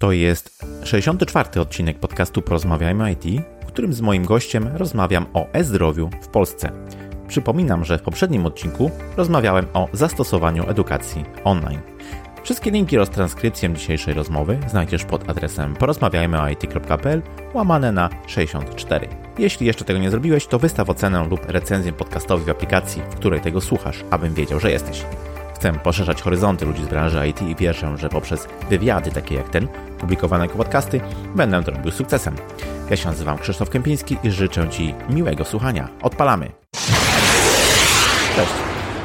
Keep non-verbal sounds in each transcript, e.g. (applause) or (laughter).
To jest 64. odcinek podcastu Porozmawiajmy IT, w którym z moim gościem rozmawiam o e-zdrowiu w Polsce. Przypominam, że w poprzednim odcinku rozmawiałem o zastosowaniu edukacji online. Wszystkie linki oraz transkrypcję dzisiejszej rozmowy znajdziesz pod adresem porozmawiajmyoit.pl łamane na 64. Jeśli jeszcze tego nie zrobiłeś, to wystaw ocenę lub recenzję podcastowi w aplikacji, w której tego słuchasz, abym wiedział, że jesteś. Chcę poszerzać horyzonty ludzi z branży IT i wierzę, że poprzez wywiady takie jak ten, publikowane jako podcasty, będę to robił sukcesem. Ja się nazywam Krzysztof Kępiński i życzę Ci miłego słuchania. Odpalamy! Cześć!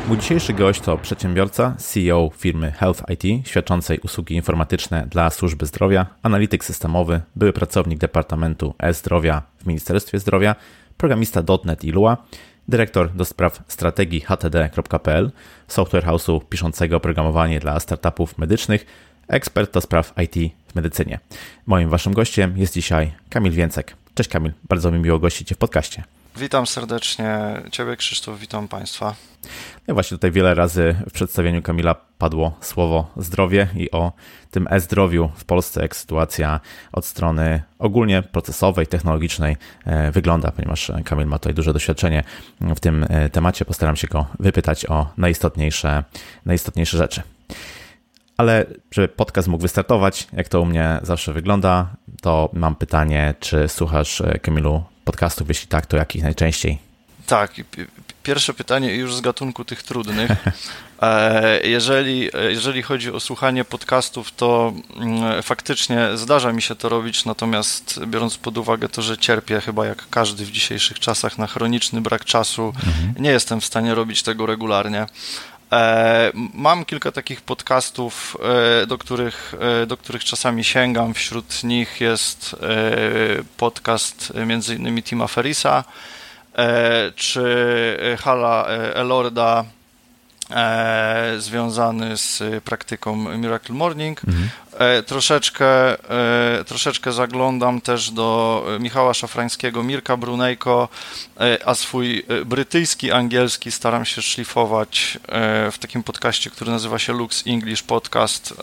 Mój dzisiejszy gość to przedsiębiorca, CEO firmy Health IT, świadczącej usługi informatyczne dla służby zdrowia, analityk systemowy, były pracownik Departamentu E-Zdrowia w Ministerstwie Zdrowia, programista .NET i Lua, dyrektor do spraw strategii htd.pl, software house'u piszącego oprogramowanie dla startupów medycznych, ekspert do spraw IT w medycynie. Moim waszym gościem jest dzisiaj Kamil Więcek. Cześć Kamil, bardzo mi miło gościć Cię w podcaście. Witam serdecznie Ciebie, Krzysztof, witam Państwa. No właśnie tutaj wiele razy w przedstawieniu Kamila padło słowo zdrowie i o tym e-zdrowiu w Polsce, jak sytuacja od strony ogólnie procesowej, technologicznej e, wygląda, ponieważ Kamil ma tutaj duże doświadczenie w tym e, temacie. Postaram się go wypytać o najistotniejsze, najistotniejsze rzeczy. Ale żeby podcast mógł wystartować, jak to u mnie zawsze wygląda, to mam pytanie, czy słuchasz, e, Kamilu, podcastów? Jeśli tak, to jakich najczęściej? Tak, pierwsze pytanie już z gatunku tych trudnych. E, jeżeli, jeżeli chodzi o słuchanie podcastów, to mm, faktycznie zdarza mi się to robić, natomiast biorąc pod uwagę to, że cierpię chyba jak każdy w dzisiejszych czasach na chroniczny brak czasu, mhm. nie jestem w stanie robić tego regularnie. E, mam kilka takich podcastów, e, do których, do których czasami sięgam. Wśród nich jest podcast między innymi Tima Ferisa, E, czy Hala e, Elorda e, związany z praktyką Miracle Morning. Mhm. Troszeczkę, troszeczkę zaglądam też do Michała Szafrańskiego, Mirka Brunejko, a swój brytyjski, angielski staram się szlifować w takim podcaście, który nazywa się Lux English Podcast.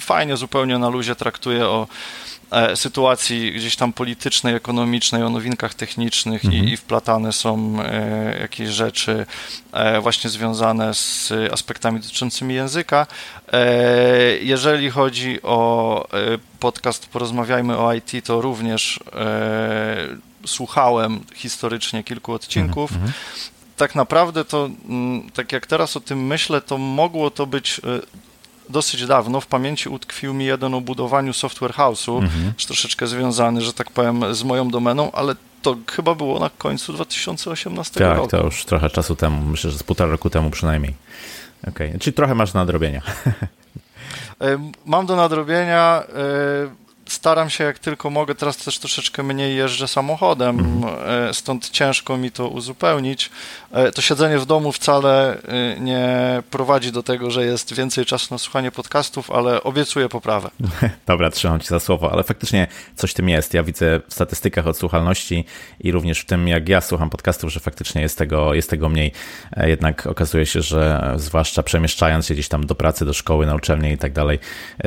Fajnie, zupełnie na luzie traktuję o E, sytuacji gdzieś tam politycznej, ekonomicznej, o nowinkach technicznych mhm. i, i, wplatane są e, jakieś rzeczy e, właśnie związane z aspektami dotyczącymi języka. Jeżeli chodzi o podcast Porozmawiajmy o IT, to również słuchałem historycznie kilku odcinków. Mhm. mhm. Tak naprawdę to, mm, tak jak teraz o tym myślę, to mogło to być dosyć dawno w pamięci utkwił mi jeden o budowaniu software house'u, mhm. troszeczkę związany, że tak powiem, z moją domeną, ale to chyba było na końcu 2018 tak, roku. Tak, to już trochę czasu temu, myślę, że z półtora roku temu przynajmniej. Okej, okay. czyli trochę masz nadrobienia. (laughs) Mam do nadrobienia. E, staram się jak tylko mogę, teraz też troszeczkę mniej jeżdżę samochodem, mm. stąd ciężko mi to uzupełnić. E, to siedzenie w domu wcale e, nie prowadzi do tego, że jest więcej czasu na słuchanie podcastów, ale obiecuję poprawę. (laughs) Dobra, trzymam ci za słowo, ale faktycznie coś tym jest. Ja widzę w statystykach odsłuchalności i również w tym, jak ja słucham podcastów, że faktycznie jest tego, jest tego mniej. Jednak okazuje się, że zwłaszcza przemieszczając się gdzieś tam do pracy, do szkoły, na uczelnię i tak dalej,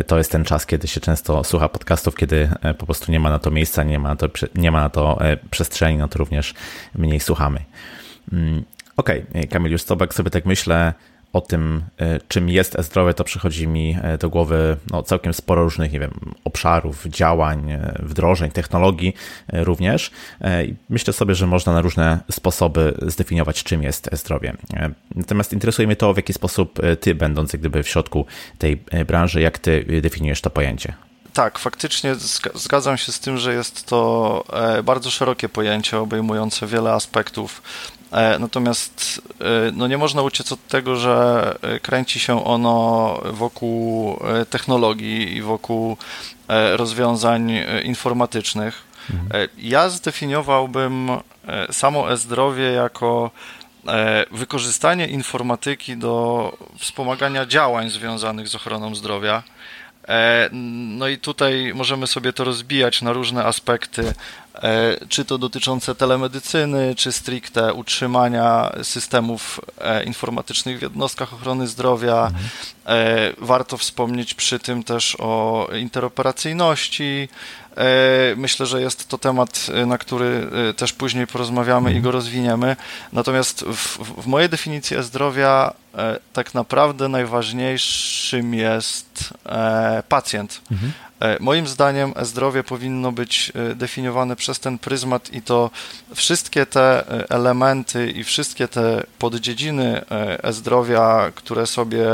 to jest ten czas, kiedy się często słucha podcastów kiedy e, po prostu nie ma na to miejsca, nie ma na to, nie ma na to e, przestrzeni, no to również mniej słuchamy. Mm, okej, okay, Kamil, już jak sobie tak myślę o tym, e, czym jest e-zdrowie, to przychodzi mi do głowy no, całkiem sporo różnych, nie wiem, obszarów, działań, wdrożeń, technologii również. Myślę sobie, że można na różne sposoby zdefiniować, czym jest e-zdrowie. Natomiast interesuje mnie to, w jaki sposób ty, będąc gdyby w środku tej branży, jak ty definiujesz to pojęcie tak, faktycznie zgadzam się z tym, że jest to e, bardzo szerokie pojęcie obejmujące wiele aspektów. E, natomiast e, no nie można uciec od tego, że kręci się ono wokół technologii i wokół rozwiązań informatycznych. Mhm. Ja zdefiniowałbym samo e-zdrowie jako wykorzystanie informatyki do wspomagania działań związanych z ochroną zdrowia No i tutaj możemy sobie to rozbijać na różne aspekty, czy to dotyczące telemedycyny, czy stricte utrzymania systemów informatycznych w jednostkach ochrony zdrowia. Warto wspomnieć przy tym też o interoperacyjności, E, myślę, że jest to temat, e, na który e, też później porozmawiamy i go rozwiniemy. Natomiast w, w mojej definicji e-zdrowia tak naprawdę najważniejszym jest pacjent. Mhm. E, moim zdaniem zdrowie powinno być e, definiowane przez ten pryzmat i to wszystkie te e, elementy i wszystkie te poddziedziny e-zdrowia, które sobie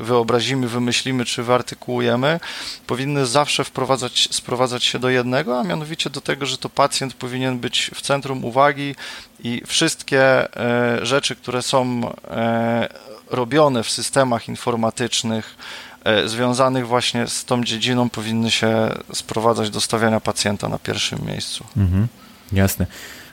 wyobrazimy, wymyślimy czy wyartykułujemy, powinny zawsze wprowadzać, sprowadzać się do jednego, a mianowicie do tego, że to pacjent powinien być w centrum uwagi i wszystkie rzeczy, które są robione w systemach informatycznych, E, związanych właśnie z tą dziedziną powinny się sprowadzać do stawiania pacjenta na pierwszym miejscu. Mhm, jasne.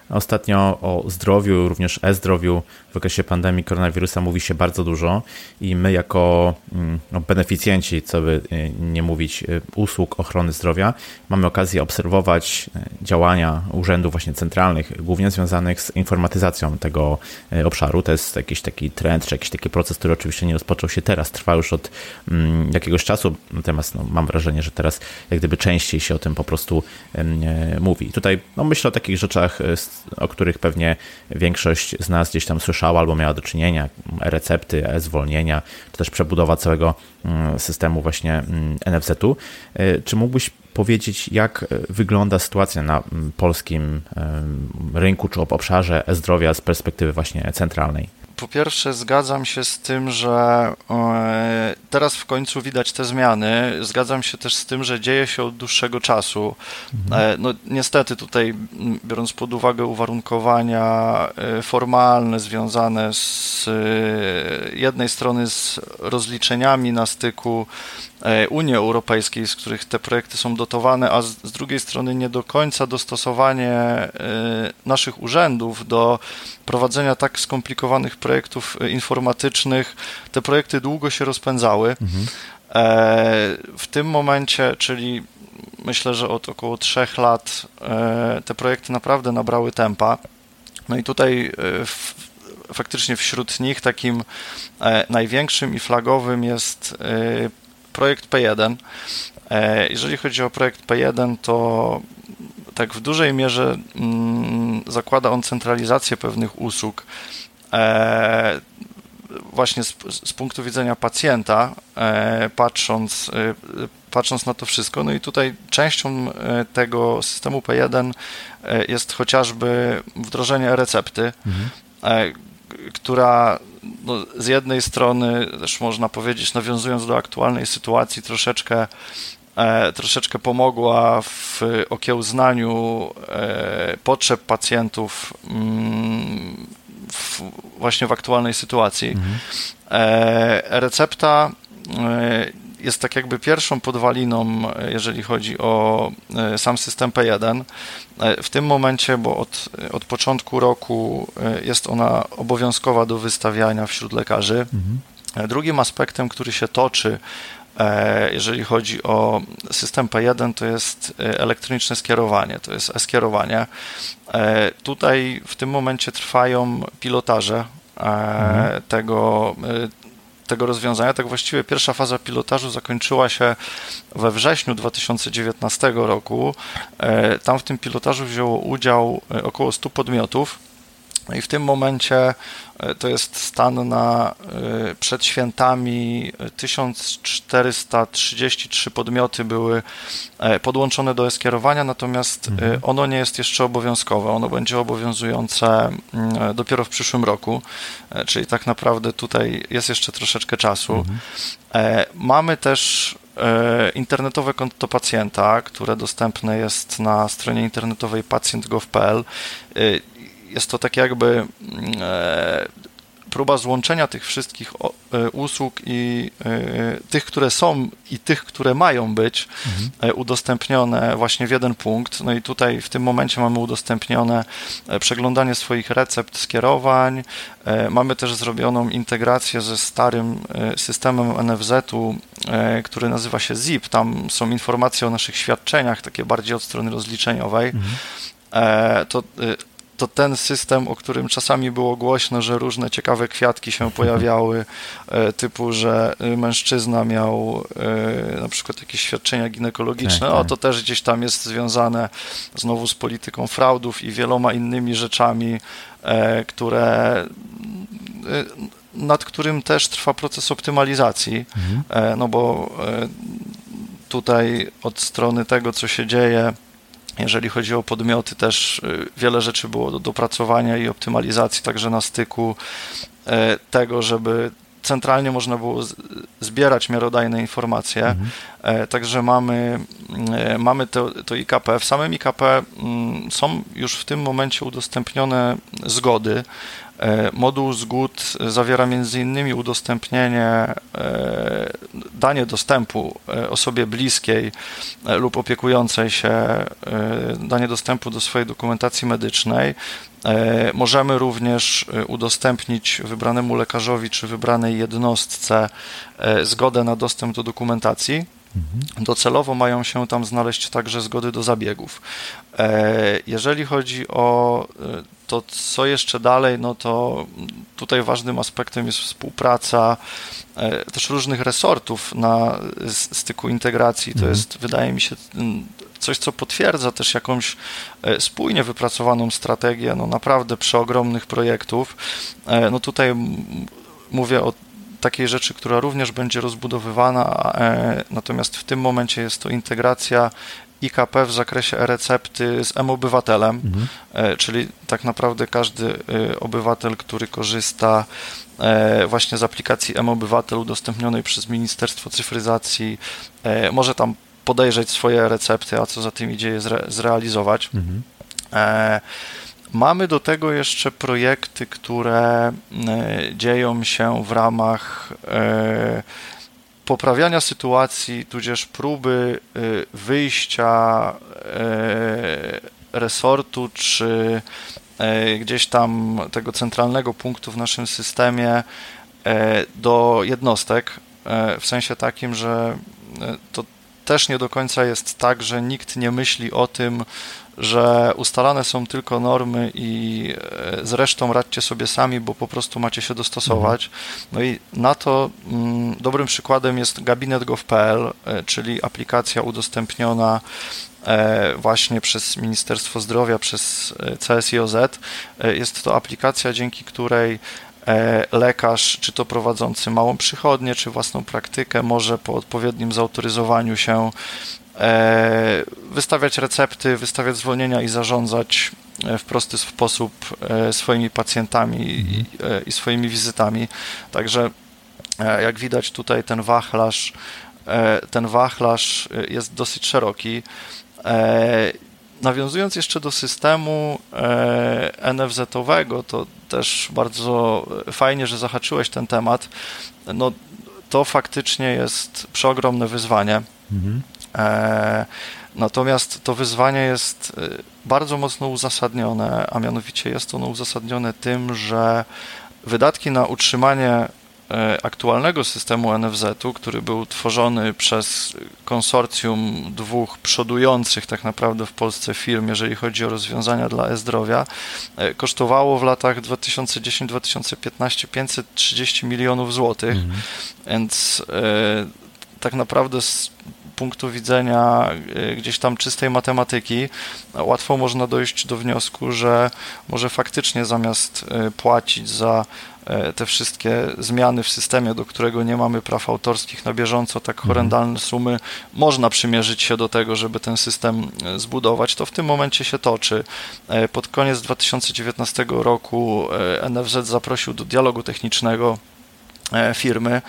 Ostatnio o zdrowiu, również e-zdrowiu w okresie pandemii koronawirusa mówi się bardzo dużo i my jako mm, no, beneficjenci, co by y, nie mówić, y, usług ochrony zdrowia, mamy okazję obserwować y, działania urzędów właśnie centralnych, głównie związanych z informatyzacją tego obszaru. To jest jakiś taki trend, czy jakiś taki proces, który oczywiście nie rozpoczął się teraz, trwa już od mm, jakiegoś czasu, natomiast no, mam wrażenie, że teraz jak gdyby częściej się o tym po prostu mówi. Tutaj no, myślę o takich rzeczach, o których pewnie większość z nas gdzieś tam słyszała, albo miała do czynienia, e-recepty, e-zwolnienia, czy też przebudowa całego mm, systemu właśnie mm, NFZ-u. E, czy mógłbyś powiedzieć, jak e, wygląda sytuacja na mm, polskim rynku czy obszarze e-zdrowia z perspektywy właśnie centralnej? Po pierwsze zgadzam się z tym, że e, teraz w końcu widać te zmiany. Zgadzam się też z tym, że dzieje się od dłuższego czasu. Mhm. E, no niestety tutaj, biorąc pod uwagę uwarunkowania e, formalne związane z jednej strony z rozliczeniami na styku Unii Europejskiej, z których te projekty są dotowane, a z, z drugiej strony nie do końca dostosowanie naszych urzędów do prowadzenia tak skomplikowanych projektów e, informatycznych. Te projekty długo się rozpędzały. Mhm. W tym momencie, czyli myślę, że od około trzech lat, e, te projekty naprawdę nabrały tempa. No i tutaj w, faktycznie wśród nich takim największym i flagowym jest projekt P1. Jeżeli chodzi o projekt P1, to tak w dużej mierze mm, zakłada on centralizację pewnych usług. E, właśnie z, z, punktu widzenia pacjenta, e, patrząc, e, patrząc na to wszystko. No i tutaj częścią e, tego systemu P1 e, jest chociażby wdrożenie recepty, mhm. E, która no, z jednej strony, też można powiedzieć, nawiązując do aktualnej sytuacji, troszeczkę E, troszeczkę pomogła w okiełznaniu e, potrzeb pacjentów mm, w, właśnie w aktualnej sytuacji. Mhm. E, recepta jest tak jakby pierwszą podwaliną, jeżeli chodzi o sam system P1. W tym momencie, bo od, od początku roku jest ona obowiązkowa do wystawiania wśród lekarzy. Mhm. Drugim aspektem, który się toczy E, jeżeli chodzi o system P1, to jest e, elektroniczne skierowanie, to jest e-skierowanie. E, tutaj w tym momencie trwają pilotaże mhm. tego, tego rozwiązania. Tak właściwie pierwsza faza pilotażu zakończyła się we wrześniu 2019 roku. Tam w tym pilotażu wzięło udział około 100 podmiotów. No i w tym momencie e, to jest stan na e, przed świętami 1433 podmioty były e, podłączone do e-skierowania, natomiast mhm. ono nie jest jeszcze obowiązkowe. Ono będzie obowiązujące mm, dopiero w przyszłym roku, czyli tak naprawdę tutaj jest jeszcze troszeczkę czasu. Mhm. Mamy też internetowe konto pacjenta, które dostępne jest na stronie internetowej pacjent.gov.pl jest to tak jakby mm, e, próba złączenia tych wszystkich e, usług i e, tych, które są i tych, które mają być mhm. udostępnione właśnie w jeden punkt. No i tutaj w tym momencie mamy udostępnione przeglądanie swoich recept, skierowań. Mamy też zrobioną integrację ze starym systemem NFZ-u który nazywa się ZIP. Tam są informacje o naszych świadczeniach, takie bardziej od strony rozliczeniowej. Mhm. To to ten system, o którym czasami było głośno, że różne ciekawe kwiatki się pojawiały, (laughs) e, typu, że mężczyzna miał e, na przykład jakieś świadczenia ginekologiczne, tak, tak. o to też gdzieś tam jest związane znowu z polityką fraudów i wieloma innymi rzeczami, e, które nad którym też trwa proces optymalizacji, mhm. no bo tutaj od strony tego, co się dzieje, jeżeli chodzi o podmioty, też y, wiele rzeczy było do dopracowania i optymalizacji, także na styku e, tego, żeby centralnie można było zbierać miarodajne informacje. Mhm. E, także mamy, e, mamy to, to IKP. W samym IKP mm, są już w tym momencie udostępnione zgody moduł zgód zawiera m.in. udostępnienie, e, danie dostępu e, osobie bliskiej lub opiekującej się, danie dostępu do swojej dokumentacji medycznej. Możemy również udostępnić wybranemu lekarzowi czy wybranej jednostce zgodę na dostęp do dokumentacji. Docelowo mają się tam znaleźć także zgody do zabiegów. Jeżeli chodzi o to co jeszcze dalej, no to tutaj ważnym aspektem jest współpraca e, też różnych resortów na styku integracji. To mhm. jest, wydaje mi się, coś, co potwierdza też jakąś e, spójnie wypracowaną strategię, no naprawdę przeogromnych projektów. E, no tutaj mówię o takiej rzeczy, która również będzie rozbudowywana, natomiast w tym momencie jest to integracja IKP w zakresie e-recepty z M-Obywatelem, mhm. E, czyli tak naprawdę każdy e, obywatel, który korzysta e, właśnie z aplikacji M-Obywatel udostępnionej przez Ministerstwo Cyfryzacji, może tam podejrzeć swoje recepty, a co za tym idzie je zre zrealizować. Mhm. Mamy do tego jeszcze projekty, które dzieją się w ramach poprawiania sytuacji, tudzież próby y, wyjścia resortu, czy gdzieś tam tego centralnego punktu w naszym systemie do jednostek, w sensie takim, że to też nie do końca jest tak, że nikt nie myśli o tym, że ustalane są tylko normy i e, zresztą radźcie sobie sami, bo po prostu macie się dostosować. Mhm. No i na to mm, dobrym przykładem jest gabinet.gov.pl, e, czyli aplikacja udostępniona e, właśnie przez Ministerstwo Zdrowia, przez CSIOZ. Jest to aplikacja, dzięki której lekarz, czy to prowadzący małą przychodnię, czy własną praktykę, może po odpowiednim zautoryzowaniu się wystawiać recepty, wystawiać zwolnienia i zarządzać e, w prosty sposób e, swoimi pacjentami i, i swoimi wizytami. Także jak widać tutaj ten wachlarz, ten wachlarz jest dosyć szeroki. Nawiązując jeszcze do systemu NFZ-owego, to też bardzo fajnie, że zahaczyłeś ten temat. No, to faktycznie jest przeogromne wyzwanie. Mhm. E, natomiast to wyzwanie jest e, bardzo mocno uzasadnione, a mianowicie jest ono uzasadnione tym, że wydatki na utrzymanie e, aktualnego systemu NFZ-u, który był tworzony przez konsorcjum dwóch przodujących tak naprawdę w Polsce firm, jeżeli chodzi o rozwiązania dla e-zdrowia, kosztowało w latach 2010-2015 530 milionów złotych, mhm. więc tak naprawdę punktu widzenia e, gdzieś tam czystej matematyki, łatwo można dojść do wniosku, że może faktycznie zamiast e, płacić za e, te wszystkie zmiany w systemie, do którego nie mamy praw autorskich na bieżąco, tak mhm. horrendalne sumy, można przymierzyć się do tego, żeby ten system zbudować. To w tym momencie się toczy. Pod koniec 2019 roku NFZ zaprosił do dialogu technicznego firmy,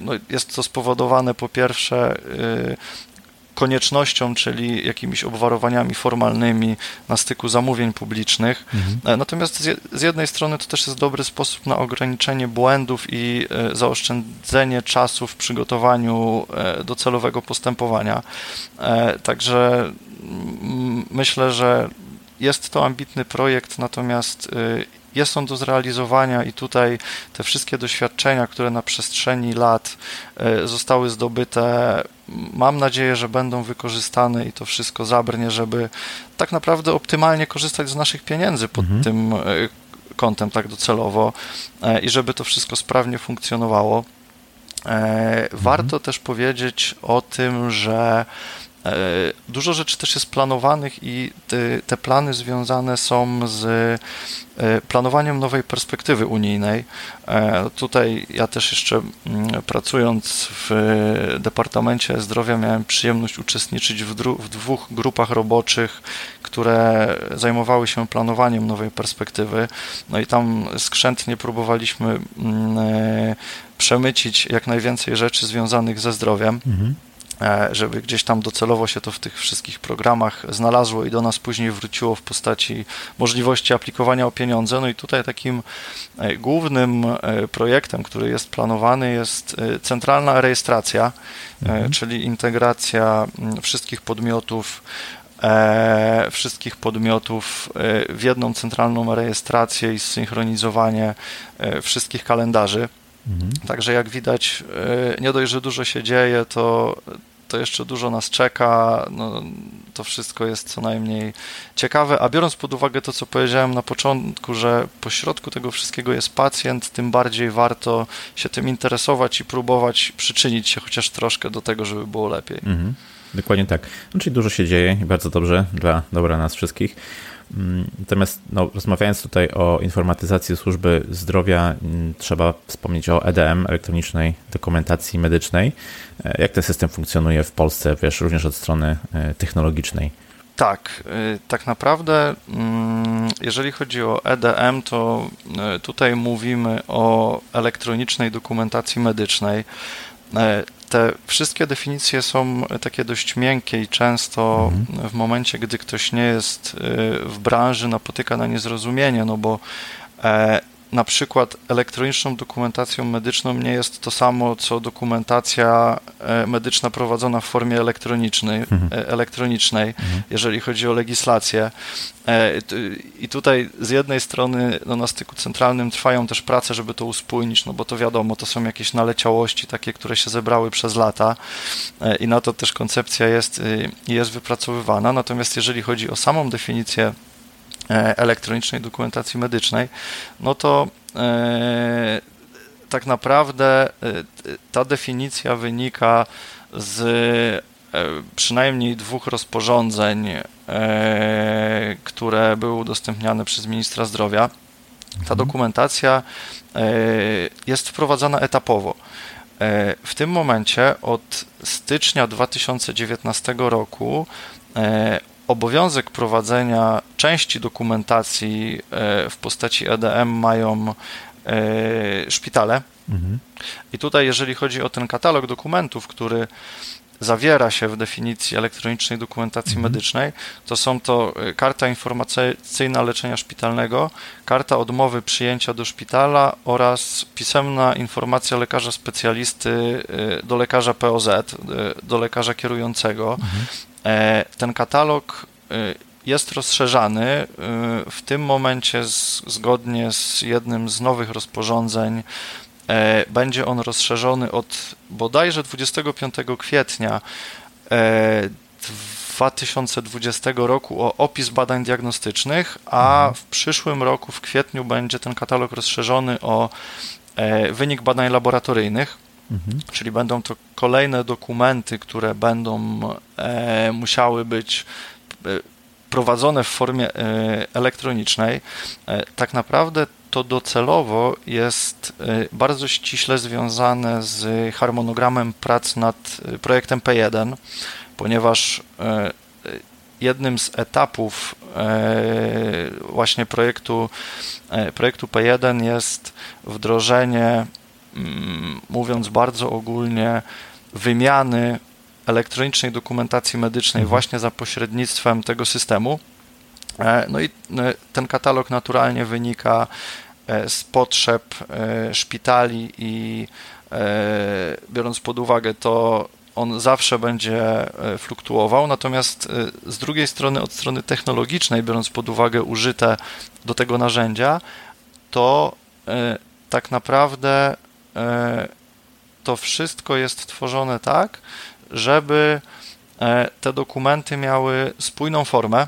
no jest to spowodowane po pierwsze y, koniecznością, czyli jakimiś obwarowaniami formalnymi na styku zamówień publicznych. Mhm. E, natomiast z jednej strony to też jest dobry sposób na ograniczenie błędów i e, zaoszczędzenie czasu w przygotowaniu docelowego postępowania. Także myślę, że jest to ambitny projekt, natomiast jest on do zrealizowania i tutaj te wszystkie doświadczenia, które na przestrzeni lat zostały zdobyte, mam nadzieję, że będą wykorzystane i to wszystko zabrnie, żeby tak naprawdę optymalnie korzystać z naszych pieniędzy pod mhm. tym kątem tak docelowo i żeby to wszystko sprawnie funkcjonowało. Mhm. Warto też powiedzieć o tym, że E, dużo rzeczy też jest planowanych i te, te plany związane są z e, planowaniem nowej perspektywy unijnej. E, tutaj ja też jeszcze mm, pracując w Departamencie Zdrowia miałem przyjemność uczestniczyć w, w dwóch grupach roboczych, które zajmowały się planowaniem nowej perspektywy. No i tam skrzętnie próbowaliśmy mm, przemycić jak najwięcej rzeczy związanych ze zdrowiem. Mhm. E, żeby gdzieś tam docelowo się to w tych wszystkich programach znalazło i do nas później wróciło w postaci możliwości aplikowania o pieniądze. No i tutaj takim e, głównym e, projektem, który jest planowany, jest centralna rejestracja, mhm. czyli integracja wszystkich podmiotów wszystkich podmiotów w jedną centralną rejestrację i zsynchronizowanie wszystkich kalendarzy. Mhm. Także jak widać, e, nie dość, że dużo się dzieje, to, to jeszcze dużo nas czeka. No, to wszystko jest co najmniej ciekawe. A biorąc pod uwagę to, co powiedziałem na początku, że pośrodku tego wszystkiego jest pacjent, tym bardziej warto się tym interesować i próbować przyczynić się chociaż troszkę do tego, żeby było lepiej. Mhm. Dokładnie tak. No, czyli dużo się dzieje i bardzo dobrze dla dobra nas wszystkich. Mm, natomiast no, rozmawiając tutaj o informatyzacji służby zdrowia, mm, trzeba wspomnieć o EDM, elektronicznej dokumentacji medycznej. E, jak ten system funkcjonuje w Polsce, wiesz, również od strony e, technologicznej? Tak, e, tak naprawdę, mm, jeżeli chodzi o EDM, to tutaj mówimy o elektronicznej dokumentacji medycznej te wszystkie definicje są takie dość miękkie i często mhm. w momencie, gdy ktoś nie jest y, w branży, napotyka na niezrozumienie, no bo e, na przykład elektroniczną dokumentacją medyczną nie jest to samo, co dokumentacja e, medyczna prowadzona w formie elektronicznej, mhm. E, elektronicznej mhm. jeżeli chodzi o legislację. E, I tutaj z jednej strony no, na styku centralnym trwają też prace, żeby to uspójnić, no bo to wiadomo, to są jakieś naleciałości takie, które się zebrały przez lata i na to też koncepcja jest, jest wypracowywana. Natomiast jeżeli chodzi o samą definicję elektronicznej dokumentacji medycznej, no to e, tak naprawdę e, ta definicja wynika z przynajmniej dwóch rozporządzeń, które były udostępniane przez ministra zdrowia. Ta mhm. dokumentacja jest wprowadzana etapowo. W tym momencie od stycznia 2019 roku obowiązek prowadzenia części dokumentacji e, w postaci EDM mają e, szpitale. Mhm. I tutaj, jeżeli chodzi o ten katalog dokumentów, który zawiera się w definicji elektronicznej dokumentacji mhm. medycznej, to są to e, karta informacyjna leczenia szpitalnego, karta odmowy przyjęcia do szpitala oraz pisemna informacja lekarza specjalisty do lekarza POZ, do lekarza kierującego. Mhm. E, ten katalog e, jest rozszerzany. E, w tym momencie, zgodnie z jednym z nowych rozporządzeń, będzie on rozszerzony od bodajże 25 kwietnia 2020 roku o opis badań diagnostycznych, a mhm. w przyszłym roku, w kwietniu, będzie ten katalog rozszerzony o wynik badań laboratoryjnych. Mhm. Czyli będą to kolejne dokumenty, które będą e, musiały być e, prowadzone w formie e, elektronicznej. E, tak naprawdę to docelowo jest bardzo ściśle związane z harmonogramem prac nad projektem P1, ponieważ jednym z etapów właśnie projektu, projektu P1 jest wdrożenie mówiąc bardzo ogólnie, wymiany elektronicznej dokumentacji medycznej mhm. właśnie za pośrednictwem tego systemu. E, no i e, ten katalog naturalnie wynika e, z potrzeb szpitali i biorąc pod uwagę to, on zawsze będzie fluktuował, natomiast z drugiej strony, od strony technologicznej, biorąc pod uwagę użyte do tego narzędzia, to tak naprawdę to wszystko jest tworzone tak, żeby te dokumenty miały spójną formę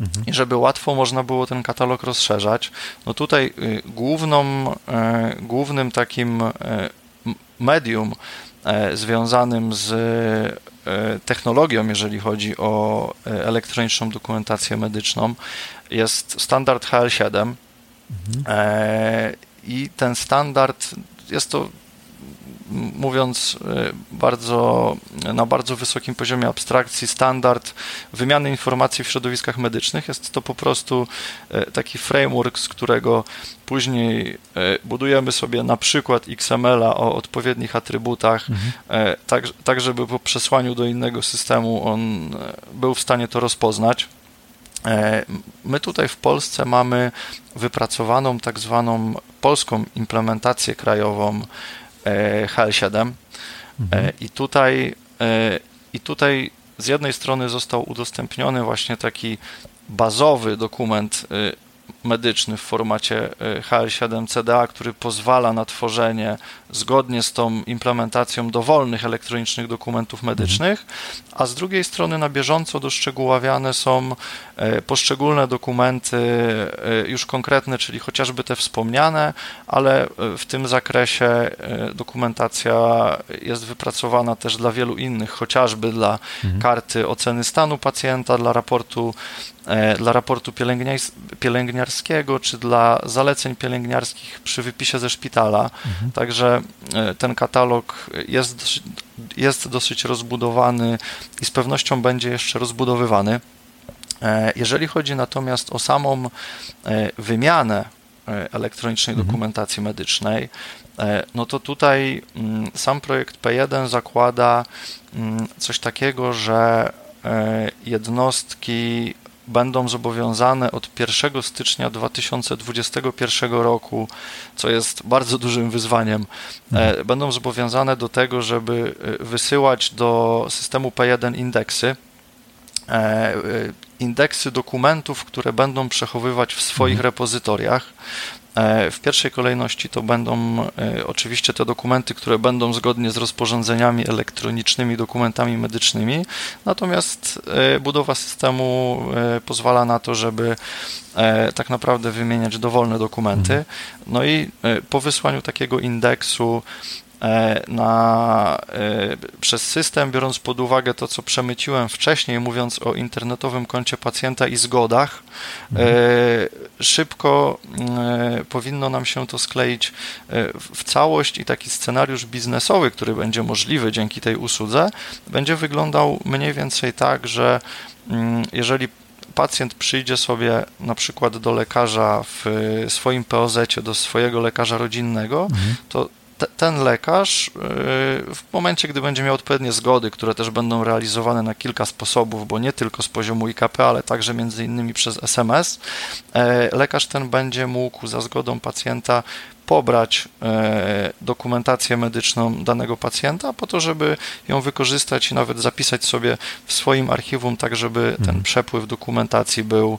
mhm. i żeby łatwo można było ten katalog rozszerzać. No tutaj y, główną, głównym takim medium związanym z technologią, jeżeli chodzi o elektroniczną dokumentację medyczną, jest standard HL7. Mhm. I ten standard jest to mówiąc e, bardzo, na bardzo wysokim poziomie abstrakcji, standard wymiany informacji w środowiskach medycznych. Jest to po prostu e, taki framework, z którego później e, budujemy sobie na przykład XML-a o odpowiednich atrybutach, mhm. tak, tak żeby po przesłaniu do innego systemu on był w stanie to rozpoznać. My tutaj w Polsce mamy wypracowaną tak zwaną polską implementację krajową E, HL7 mhm. E, i tutaj e, i tutaj z jednej strony został udostępniony właśnie taki bazowy dokument medyczny w formacie HL7 CDA, który pozwala na tworzenie zgodnie z tą implementacją dowolnych elektronicznych dokumentów medycznych, a z drugiej strony na bieżąco doszczegóławiane są e, poszczególne dokumenty e, już konkretne, czyli chociażby te wspomniane, ale e, w tym zakresie dokumentacja jest wypracowana też dla wielu innych, chociażby dla mhm. karty oceny stanu pacjenta, dla raportu dla raportu pielęgniarskiego, czy dla zaleceń pielęgniarskich przy wypisie ze szpitala. Mhm. Także E, ten katalog jest, jest dosyć rozbudowany i z pewnością będzie jeszcze rozbudowywany. E, jeżeli chodzi natomiast o samą e, wymianę elektronicznej mhm. dokumentacji medycznej, no to tutaj mm, sam projekt P1 zakłada mm, coś takiego, że jednostki będą zobowiązane od 1 stycznia 2021 roku, co jest bardzo dużym wyzwaniem, mhm. będą zobowiązane do tego, żeby e, wysyłać do systemu P1 indeksy. E, indeksy dokumentów, które będą przechowywać w swoich mhm. repozytoriach. E, w pierwszej kolejności to będą e, oczywiście te dokumenty, które będą zgodnie z rozporządzeniami elektronicznymi, dokumentami medycznymi, natomiast e, budowa systemu pozwala na to, żeby tak naprawdę wymieniać dowolne dokumenty. Mhm. No i po wysłaniu takiego indeksu na, e, przez system, biorąc pod uwagę to, co przemyciłem wcześniej, mówiąc o internetowym koncie pacjenta i zgodach, mhm. E, szybko powinno nam się to skleić w całość i taki scenariusz biznesowy, który będzie możliwy dzięki tej usłudze, będzie wyglądał mniej więcej tak, że mm, jeżeli pacjent przyjdzie sobie na przykład do lekarza w swoim POZ, do swojego lekarza rodzinnego, mhm. to te, ten lekarz y, w momencie, gdy będzie miał odpowiednie zgody, które też będą realizowane na kilka sposobów, bo nie tylko z poziomu IKP, ale także między innymi przez SMS, e, lekarz ten będzie mógł za zgodą pacjenta pobrać e, dokumentację medyczną danego pacjenta, po to, żeby ją wykorzystać i nawet zapisać sobie w swoim archiwum, tak żeby ten mhm. przepływ dokumentacji był,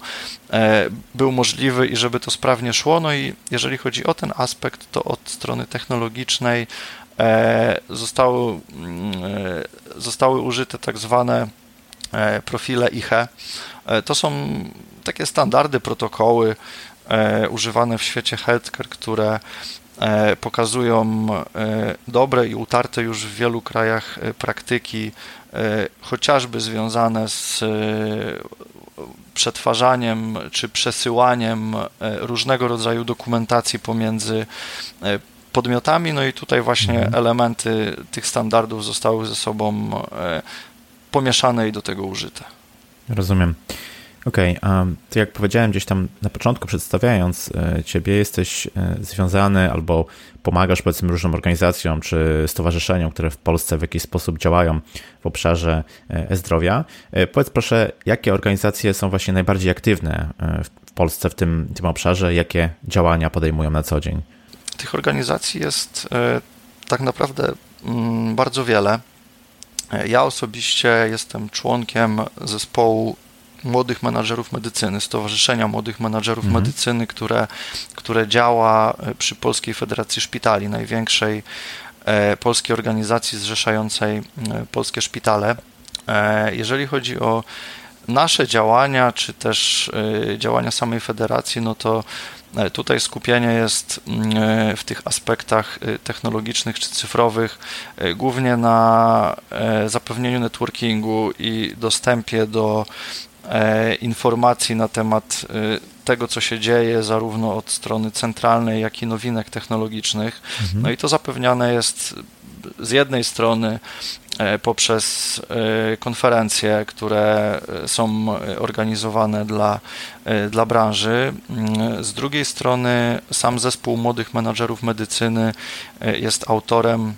e, był możliwy i żeby to sprawnie szło. No i jeżeli chodzi o ten aspekt, to od strony technologicznej e, zostały, mm, zostały użyte tak zwane profile IHE. To są takie standardy, protokoły, używane w świecie healthcare, które e, pokazują e, dobre i utarte już w wielu krajach praktyki, chociażby związane z przetwarzaniem czy przesyłaniem różnego rodzaju dokumentacji pomiędzy podmiotami. No i tutaj właśnie mhm. elementy tych standardów zostały ze sobą pomieszane i do tego użyte. Rozumiem. Okej, okay, ty jak powiedziałem gdzieś tam na początku przedstawiając e, ciebie, jesteś e, związany albo pomagasz powiedzmy różnym organizacjom czy stowarzyszeniom, które w Polsce w jakiś sposób działają w obszarze e, e-zdrowia. Powiedz proszę, jakie organizacje są właśnie najbardziej aktywne w Polsce w tym, tym obszarze, jakie działania podejmują na co dzień? Tych organizacji jest tak naprawdę mm, bardzo wiele. Ja osobiście jestem członkiem zespołu młodych menadżerów medycyny, Stowarzyszenia Młodych Menadżerów mhm. Medycyny, które, które działa przy Polskiej Federacji Szpitali, największej polskiej organizacji zrzeszającej polskie szpitale. Jeżeli chodzi o nasze działania, czy też działania samej federacji, no to E, tutaj skupienie jest mm, e, w tych aspektach e, technologicznych czy cyfrowych głównie na zapewnieniu networkingu i dostępie do informacji na temat tego, co się dzieje, zarówno od strony centralnej, jak i nowinek technologicznych. Mhm. No i to zapewniane jest z jednej strony E, poprzez e, konferencje, które e, są organizowane dla, dla branży. Mm, z drugiej strony sam zespół młodych menadżerów medycyny jest autorem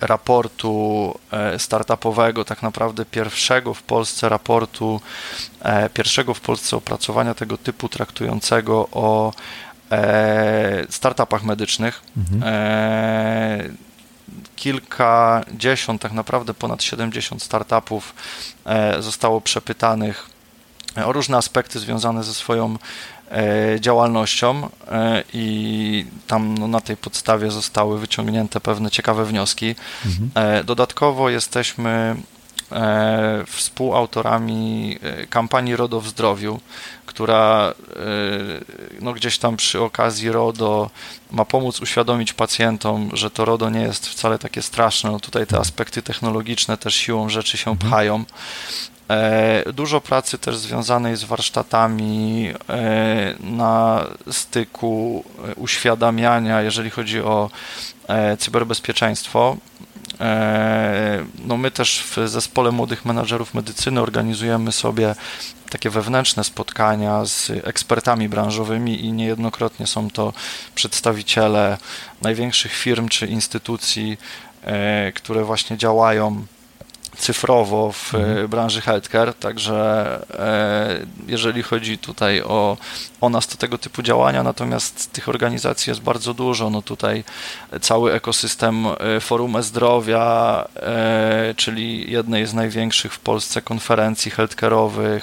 raportu startupowego, tak naprawdę pierwszego w Polsce raportu, pierwszego w Polsce opracowania tego typu traktującego o startupach medycznych. Mhm kilkadziesiąt, tak naprawdę ponad 70 startupów e, zostało przepytanych o różne aspekty związane ze swoją e, działalnością e, i tam no, na tej podstawie zostały wyciągnięte pewne ciekawe wnioski. Mhm. Dodatkowo jesteśmy współautorami kampanii RODO w zdrowiu, która no, gdzieś tam przy okazji RODO ma pomóc uświadomić pacjentom, że to RODO nie jest wcale takie straszne. No, tutaj te aspekty technologiczne też siłą rzeczy się mhm. pchają. E, dużo pracy też związanej z warsztatami e, na styku e, uświadamiania, jeżeli chodzi o cyberbezpieczeństwo. No my też w zespole młodych menadżerów medycyny organizujemy sobie takie wewnętrzne spotkania z ekspertami branżowymi i niejednokrotnie są to przedstawiciele największych firm czy instytucji, które właśnie działają cyfrowo w mhm. branży healthcare, także e, jeżeli chodzi tutaj o, o nas, to tego typu działania, natomiast tych organizacji jest bardzo dużo, no tutaj cały ekosystem e, Forum E-Zdrowia, e, czyli jednej z największych w Polsce konferencji healthcare'owych,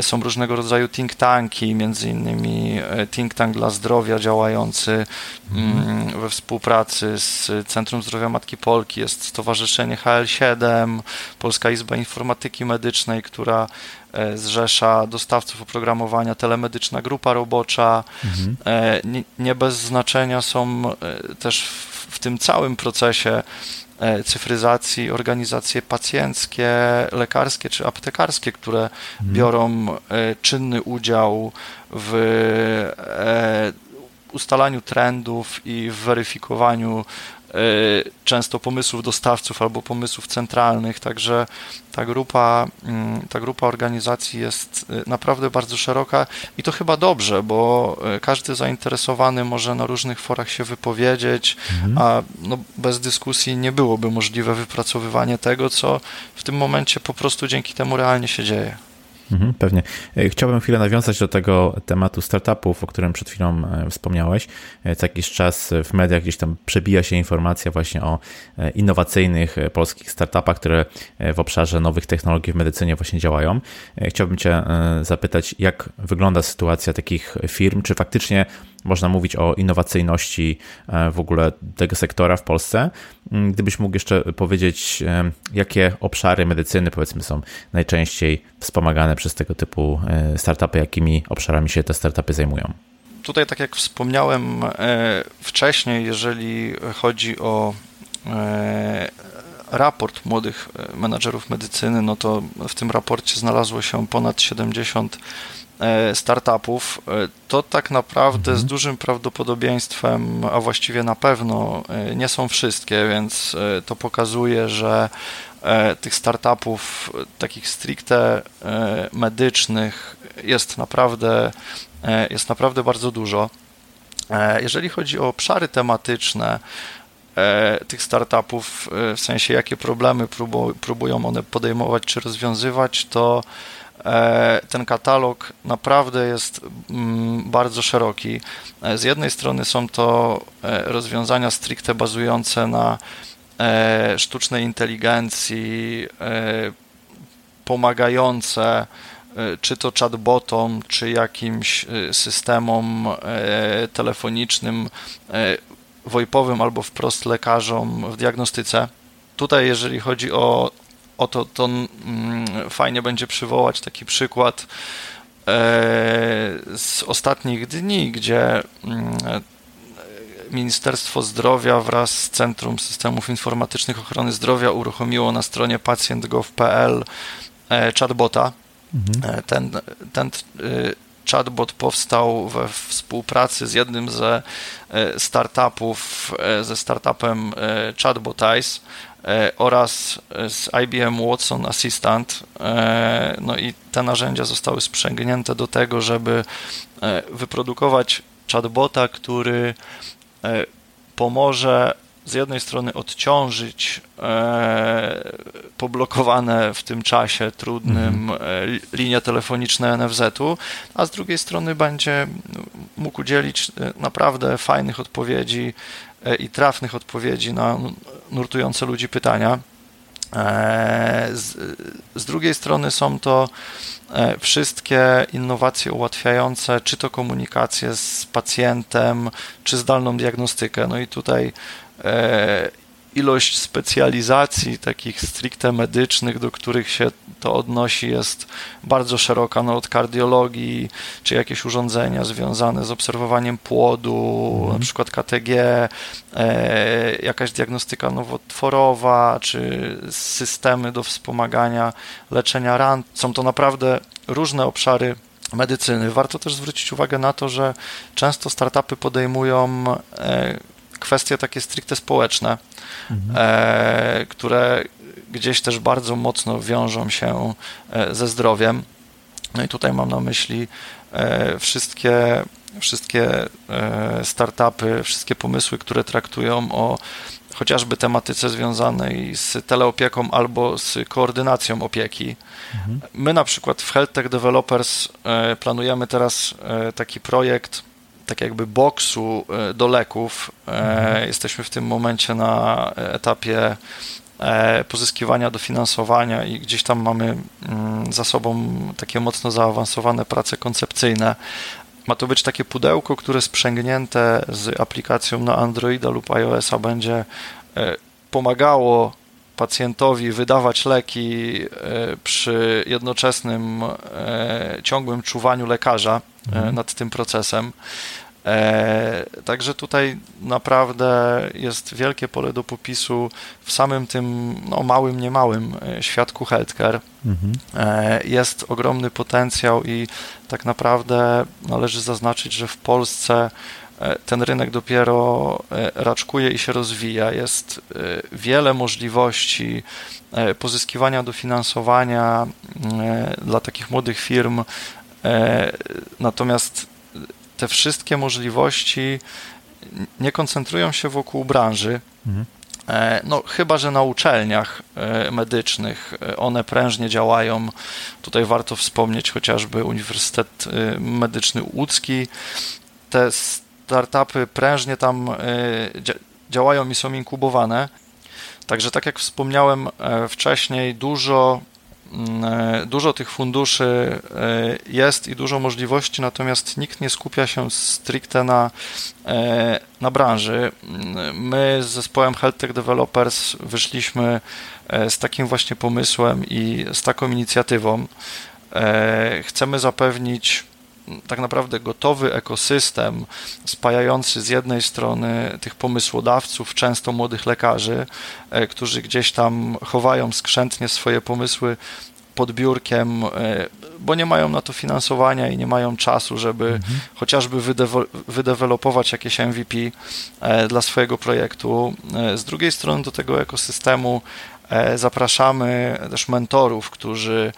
są różnego rodzaju think tanki, między innymi think tank dla zdrowia działający mhm. Mm, we współpracy z Centrum Zdrowia Matki Polki, jest Stowarzyszenie HL7, Polska Izba Informatyki Medycznej, która e, zrzesza dostawców oprogramowania, telemedyczna grupa robocza. Mhm. E, nie, nie, bez znaczenia są e, też w, w tym całym procesie cyfryzacji organizacje pacjenckie, lekarskie czy aptekarskie, które mhm. biorą czynny udział w ustalaniu trendów i w weryfikowaniu E, często pomysłów dostawców albo pomysłów centralnych, także ta grupa, mm, ta grupa organizacji jest e, naprawdę bardzo szeroka i to chyba dobrze, bo e, każdy zainteresowany może na różnych forach się wypowiedzieć, mhm. a no, bez dyskusji nie byłoby możliwe wypracowywanie tego, co w tym momencie po prostu dzięki temu realnie się dzieje. Mhm, pewnie. E, chciałbym chwilę nawiązać do tego tematu startupów, o którym przed chwilą e, wspomniałeś. E, co jakiś czas w mediach gdzieś tam przebija się informacja właśnie o innowacyjnych polskich startupach, które w obszarze nowych technologii w medycynie właśnie działają. Chciałbym Cię zapytać, jak wygląda sytuacja takich firm? Czy faktycznie można mówić o innowacyjności e, w ogóle tego sektora w Polsce. Mm, gdybyś mógł jeszcze powiedzieć, e, jakie obszary medycyny powiedzmy są najczęściej wspomagane przez tego typu e, startupy, jakimi obszarami się te startupy zajmują? Tutaj, tak jak wspomniałem wcześniej, jeżeli chodzi o raport młodych menadżerów medycyny, no to w tym raporcie znalazło się ponad 70 E, startupów, e, to tak naprawdę z mhm. dużym prawdopodobieństwem, a właściwie na pewno e, nie są wszystkie, więc to pokazuje, że tych startupów takich stricte medycznych jest naprawdę, jest naprawdę bardzo dużo. Jeżeli chodzi o obszary tematyczne, tych startupów, w sensie jakie problemy próbują one podejmować czy rozwiązywać, to E, ten katalog naprawdę jest mm, bardzo szeroki. E, z jednej strony są to e, rozwiązania stricte bazujące na sztucznej inteligencji, pomagające czy to chatbotom, czy jakimś systemom telefonicznym, VoIPowym albo wprost lekarzom w diagnostyce. Tutaj, jeżeli chodzi o, o to, mm, fajnie będzie przywołać taki przykład z ostatnich dni, gdzie mm, Ministerstwo Zdrowia wraz z Centrum Systemów Informatycznych Ochrony Zdrowia uruchomiło na stronie pacjent.gov.pl e, chatbota. Mhm. E, ten, ten e, chatbot powstał we współpracy z jednym ze startupów, ze startupem Chatbotize oraz z IBM Watson Assistant. No i te narzędzia zostały sprzęgnięte do tego, żeby wyprodukować chatbota, który E, pomoże z jednej strony odciążyć e, poblokowane w tym czasie trudnym mhm. e, linie telefoniczne NFZ-u, a z drugiej strony będzie mógł udzielić naprawdę fajnych odpowiedzi i trafnych odpowiedzi na nurtujące ludzi pytania. Z, z drugiej strony są to E, wszystkie innowacje ułatwiające czy to komunikację z pacjentem, czy zdalną diagnostykę. No i tutaj e, ilość specjalizacji takich stricte medycznych, do których się to odnosi, jest bardzo szeroka, no od kardiologii, czy jakieś urządzenia związane z obserwowaniem płodu, mhm. na przykład KTG, e, jakaś diagnostyka nowotworowa, czy systemy do wspomagania leczenia ran. Są to naprawdę różne obszary medycyny. Warto też zwrócić uwagę na to, że często startupy podejmują e, kwestie takie stricte społeczne, mhm. e, które gdzieś też bardzo mocno wiążą się e, ze zdrowiem. No i tutaj mam na myśli e, wszystkie, wszystkie e, startupy, wszystkie pomysły, które traktują o chociażby tematyce związanej z teleopieką albo z koordynacją opieki. Mhm. My na przykład w Health Tech Developers planujemy teraz taki projekt, tak jakby boksu e, do leków. E, mhm. Jesteśmy w tym momencie na etapie e, pozyskiwania dofinansowania i gdzieś tam mamy mm, za sobą takie mocno zaawansowane prace koncepcyjne. Ma to być takie pudełko, które sprzęgnięte z aplikacją na Androida lub iOS-a będzie pomagało pacjentowi wydawać leki przy jednoczesnym ciągłym czuwaniu lekarza mhm. nad tym procesem. E, także tutaj naprawdę jest wielkie pole do popisu w samym tym no, małym, niemałym e, świadku healthcare. Mhm. E, jest ogromny potencjał i tak naprawdę należy zaznaczyć, że w Polsce ten rynek dopiero raczkuje i się rozwija. Jest wiele możliwości pozyskiwania dofinansowania dla takich młodych firm. Natomiast te wszystkie możliwości nie koncentrują się wokół branży. Mhm. E, no, chyba, że na uczelniach e, medycznych e, one prężnie działają. Tutaj warto wspomnieć chociażby Uniwersytet Medyczny Łódzki. Te startupy prężnie tam działają i są inkubowane. Także, tak jak wspomniałem wcześniej, dużo Mm, e, dużo tych funduszy e, jest i dużo możliwości, natomiast nikt nie skupia się stricte na, e, na branży. Mm, my z zespołem Health Tech Developers wyszliśmy z takim właśnie pomysłem i z taką inicjatywą. Chcemy zapewnić tak naprawdę gotowy ekosystem spajający z jednej strony tych pomysłodawców, często młodych lekarzy, e, którzy gdzieś tam chowają skrzętnie swoje pomysły pod biurkiem, e, bo nie mają na to finansowania i nie mają czasu, żeby mhm. chociażby wydevelopować jakieś MVP e, dla swojego projektu. Z drugiej strony do tego ekosystemu zapraszamy też mentorów, którzy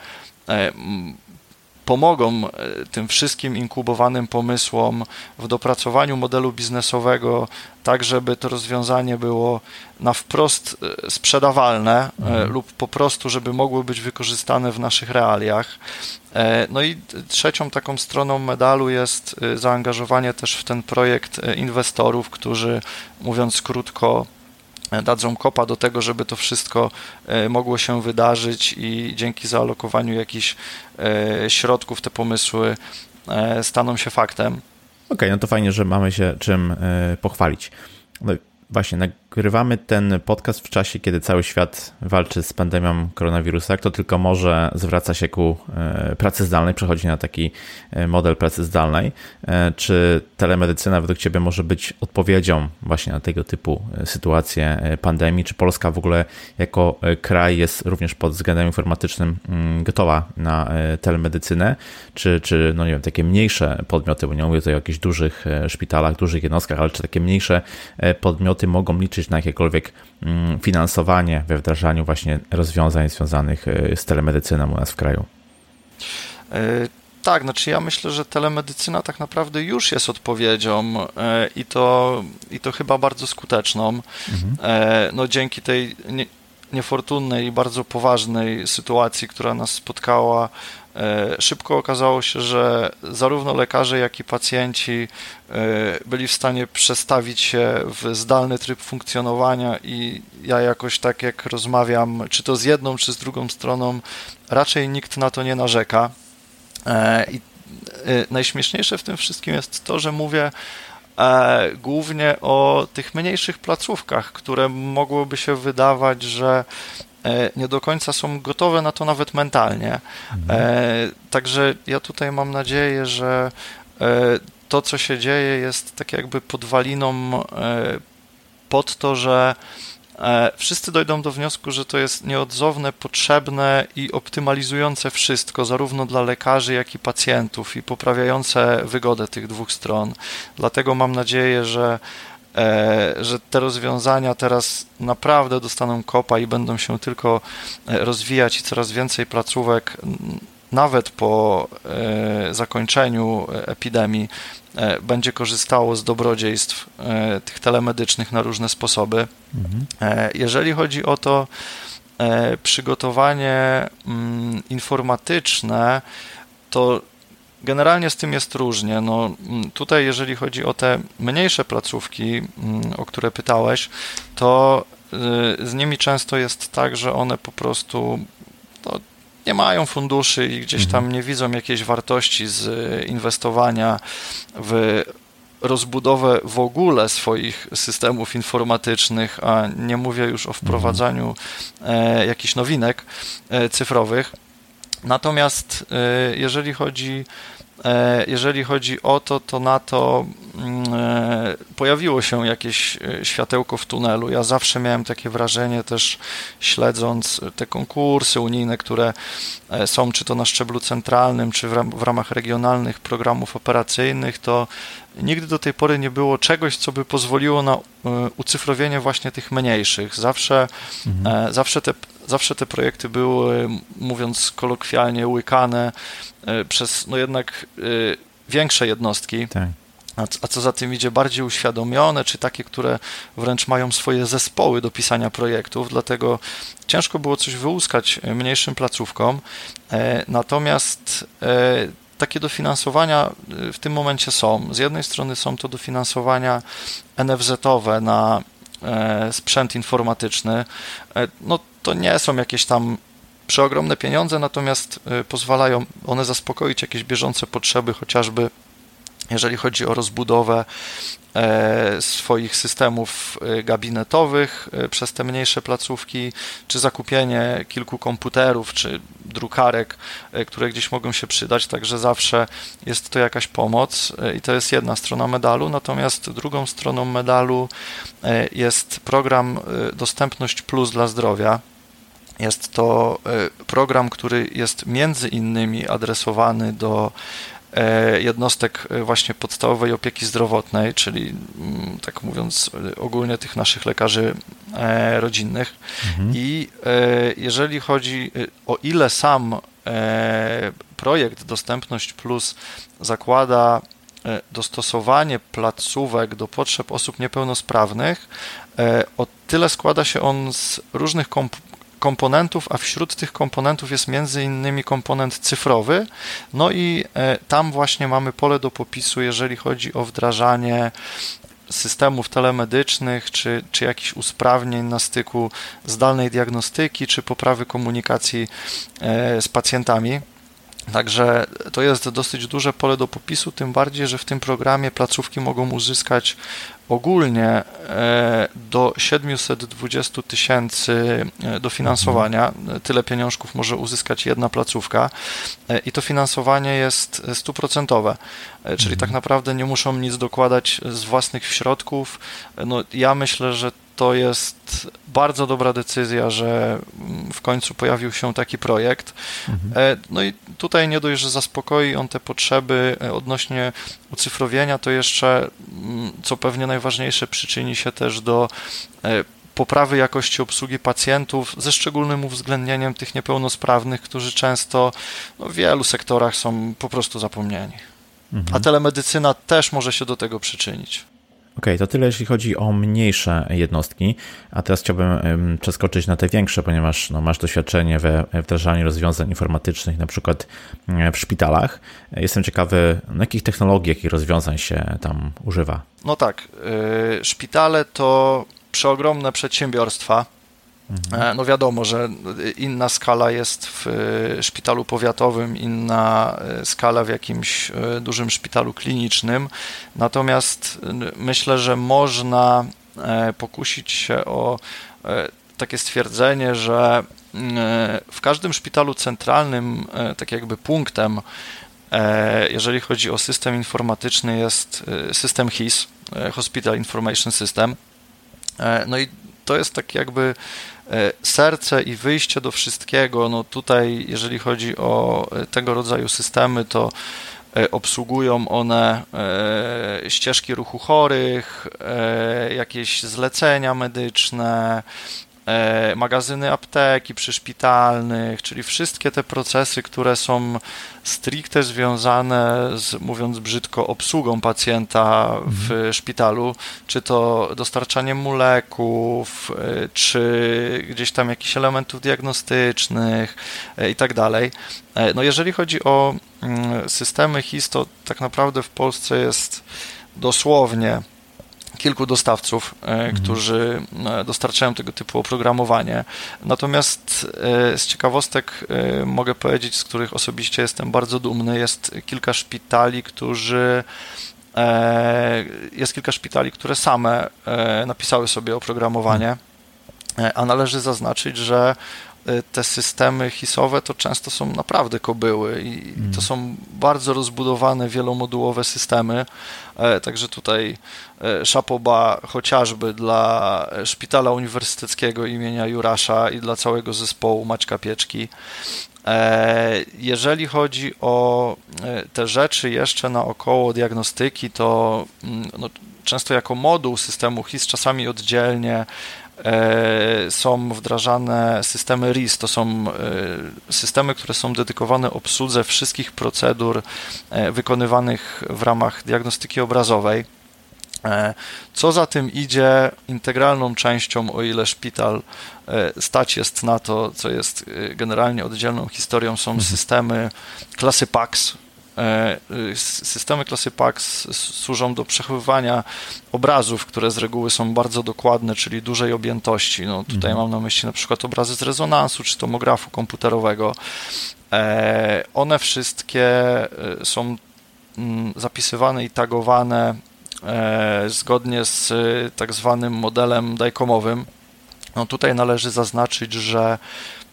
pomogą e, tym wszystkim inkubowanym pomysłom w dopracowaniu modelu biznesowego, tak żeby to rozwiązanie było na wprost e, sprzedawalne e, mhm. lub po prostu, żeby mogły być wykorzystane w naszych realiach. No i trzecią taką stroną medalu jest zaangażowanie też w ten projekt inwestorów, którzy, mówiąc krótko, dadzą kopa do tego, żeby to wszystko mogło się wydarzyć i dzięki zaalokowaniu jakichś środków te pomysły staną się faktem. Okej, okay, no to fajnie, że mamy się czym pochwalić. Właśnie, Nagrywamy ten podcast w czasie, kiedy cały świat walczy z pandemią koronawirusa. Kto tylko może zwraca się ku e, pracy zdalnej, przechodzi na taki e, model pracy zdalnej. E, czy telemedycyna według Ciebie może być odpowiedzią właśnie na tego typu sytuacje pandemii? Czy Polska w ogóle jako kraj jest również pod względem informatycznym mm, gotowa na telemedycynę? Czy, czy no nie wiem, takie mniejsze podmioty, bo nie mówię tutaj o jakichś dużych szpitalach, dużych jednostkach, ale czy takie mniejsze podmioty mogą liczyć na jakiekolwiek mm, finansowanie we wdrażaniu właśnie rozwiązań związanych y, z telemedycyną u nas w kraju? E, tak, znaczy ja myślę, że telemedycyna tak naprawdę już jest odpowiedzią e, i to, i to chyba bardzo skuteczną. Mhm. E, no dzięki tej niefortunnej i bardzo poważnej sytuacji, która nas spotkała E, szybko okazało się, że zarówno lekarze, jak i pacjenci e, byli w stanie przestawić się w zdalny tryb funkcjonowania i ja jakoś tak jak rozmawiam, czy to z jedną, czy z drugą stroną, raczej nikt na to nie narzeka. E, I najśmieszniejsze w tym wszystkim jest to, że mówię głównie o tych mniejszych placówkach, które mogłoby się wydawać, że E, nie do końca są gotowe na to nawet mentalnie. E, także ja tutaj mam nadzieję, że e, to, co się dzieje, jest tak jakby podwaliną pod to, że wszyscy dojdą do wniosku, że to jest nieodzowne, potrzebne i optymalizujące wszystko, zarówno dla lekarzy, jak i pacjentów, i poprawiające wygodę tych dwóch stron. Dlatego mam nadzieję, że E, że te rozwiązania teraz naprawdę dostaną kopa i będą się tylko e, rozwijać i coraz więcej placówek nawet po e, zakończeniu epidemii będzie korzystało z dobrodziejstw tych telemedycznych na różne sposoby. Mhm. Jeżeli chodzi o to przygotowanie mm, informatyczne, to Generalnie z tym jest różnie. No, mm, tutaj, jeżeli chodzi o te mniejsze placówki, mm, o które pytałeś, to y, z nimi często jest tak, że one po prostu no, nie mają funduszy i gdzieś tam mhm. nie widzą jakiejś wartości z inwestowania w rozbudowę w ogóle swoich systemów informatycznych, a nie mówię już o mhm. wprowadzaniu e, jakichś nowinek e, cyfrowych. Natomiast e, jeżeli chodzi E, jeżeli chodzi o to, to na to mm, e, pojawiło się jakieś światełko w tunelu. Ja zawsze miałem takie wrażenie, też śledząc te konkursy unijne, które są czy to na szczeblu centralnym, czy w ramach regionalnych programów operacyjnych, to nigdy do tej pory nie było czegoś, co by pozwoliło na ucyfrowienie właśnie tych mniejszych. Zawsze, mhm. zawsze te zawsze te projekty były, mówiąc kolokwialnie, łykane e, przez no jednak e, większe jednostki. Tak. A, a co za tym idzie, bardziej uświadomione, czy takie, które wręcz mają swoje zespoły do pisania projektów, dlatego ciężko było coś wyłuskać mniejszym placówkom. E, natomiast takie dofinansowania w tym momencie są. Z jednej strony są to dofinansowania NFZ-owe na sprzęt informatyczny. No, to nie są jakieś tam przeogromne pieniądze, natomiast y, pozwalają one zaspokoić jakieś bieżące potrzeby, chociażby jeżeli chodzi o rozbudowę e, swoich systemów e, gabinetowych e, przez te mniejsze placówki, czy zakupienie kilku komputerów, czy drukarek, które gdzieś mogą się przydać, także zawsze jest to jakaś pomoc i to jest jedna strona medalu, natomiast drugą stroną medalu jest program Dostępność Plus dla zdrowia, jest to e, program, który jest między innymi adresowany do e, jednostek e, właśnie podstawowej opieki zdrowotnej, czyli mm, tak mówiąc ogólnie tych naszych lekarzy rodzinnych. Mhm. I jeżeli chodzi o ile sam projekt Dostępność Plus zakłada dostosowanie placówek do potrzeb osób niepełnosprawnych, o tyle składa się on z różnych komponentów, a wśród tych komponentów jest między innymi komponent cyfrowy. No i e, tam właśnie mamy pole do popisu, jeżeli chodzi o wdrażanie systemów telemedycznych, czy, czy jakichś usprawnień na styku zdalnej diagnostyki, czy poprawy komunikacji z pacjentami. Także to jest dosyć duże pole do popisu, tym bardziej, że w tym programie placówki mogą uzyskać ogólnie e, do 720 tysięcy e, dofinansowania. Tyle pieniążków może uzyskać jedna placówka e, i to finansowanie jest stuprocentowe, czyli tak mhm. naprawdę nie muszą nic dokładać z własnych środków. No, ja myślę, że to jest bardzo dobra decyzja, że w końcu pojawił się taki projekt. Mhm. No i tutaj nie dość, że zaspokoi on te potrzeby odnośnie ucyfrowienia, to jeszcze, co pewnie najważniejsze, przyczyni się też do e, poprawy jakości obsługi pacjentów, ze szczególnym uwzględnieniem tych niepełnosprawnych, którzy często no, w wielu sektorach są po prostu zapomnieni. Mhm. A telemedycyna też może się do tego przyczynić. OK, to tyle jeśli chodzi o mniejsze jednostki, a teraz chciałbym przeskoczyć na te większe, ponieważ no, masz doświadczenie we wdrażaniu rozwiązań informatycznych, na przykład w szpitalach. Jestem ciekawy, jakich technologii, jakich rozwiązań się tam używa. No tak, yy, szpitale to przeogromne przedsiębiorstwa, Mhm. No wiadomo, że inna skala jest w e, szpitalu powiatowym, inna e, skala w jakimś e, dużym szpitalu klinicznym. Natomiast myślę, że można pokusić się o takie stwierdzenie, że w każdym szpitalu centralnym, tak jakby punktem, jeżeli chodzi o system informatyczny, jest system HIS, Hospital Information System. No i to jest tak jakby E, serce i wyjście do wszystkiego. No tutaj, jeżeli chodzi o e, tego rodzaju systemy, to e, obsługują one ścieżki ruchu chorych, jakieś zlecenia medyczne, magazyny apteki przyszpitalnych, czyli wszystkie te procesy, które są stricte związane z, mówiąc brzydko, obsługą pacjenta w mhm. szpitalu, czy to dostarczaniem mu leków, e, czy gdzieś tam jakichś elementów diagnostycznych e, i tak dalej. No jeżeli chodzi o mm, systemy HIS, to tak naprawdę w Polsce jest dosłownie kilku dostawców, e, mhm. którzy e, dostarczają tego typu oprogramowanie. Natomiast e, z ciekawostek mogę powiedzieć, z których osobiście jestem bardzo dumny, jest kilka szpitali, którzy jest kilka szpitali, które same napisały sobie oprogramowanie, a należy zaznaczyć, że te systemy hisowe to często są naprawdę kobyły i mm. to są bardzo rozbudowane, wielomodułowe systemy. E, także tutaj e, szapoba chociażby dla Szpitala Uniwersyteckiego imienia Jurasza i dla całego zespołu Maćka Pieczki. E, jeżeli chodzi o te rzeczy jeszcze naokoło diagnostyki, to mm, no, często jako moduł systemu HIS, czasami oddzielnie E, są wdrażane systemy RIS. To są e, systemy, które są dedykowane obsłudze wszystkich procedur e, wykonywanych w ramach diagnostyki obrazowej. Co za tym idzie, integralną częścią, o ile szpital stać jest na to, co jest generalnie oddzielną historią, są mhm. systemy klasy PAX, E, systemy klasy PAX służą do przechowywania obrazów, które z reguły są bardzo dokładne, czyli dużej objętości. No, tutaj mhm. mam na myśli na przykład obrazy z rezonansu czy tomografu komputerowego. E, one wszystkie e, są mm, zapisywane i tagowane zgodnie z tak zwanym modelem dajkomowym. No tutaj należy zaznaczyć, że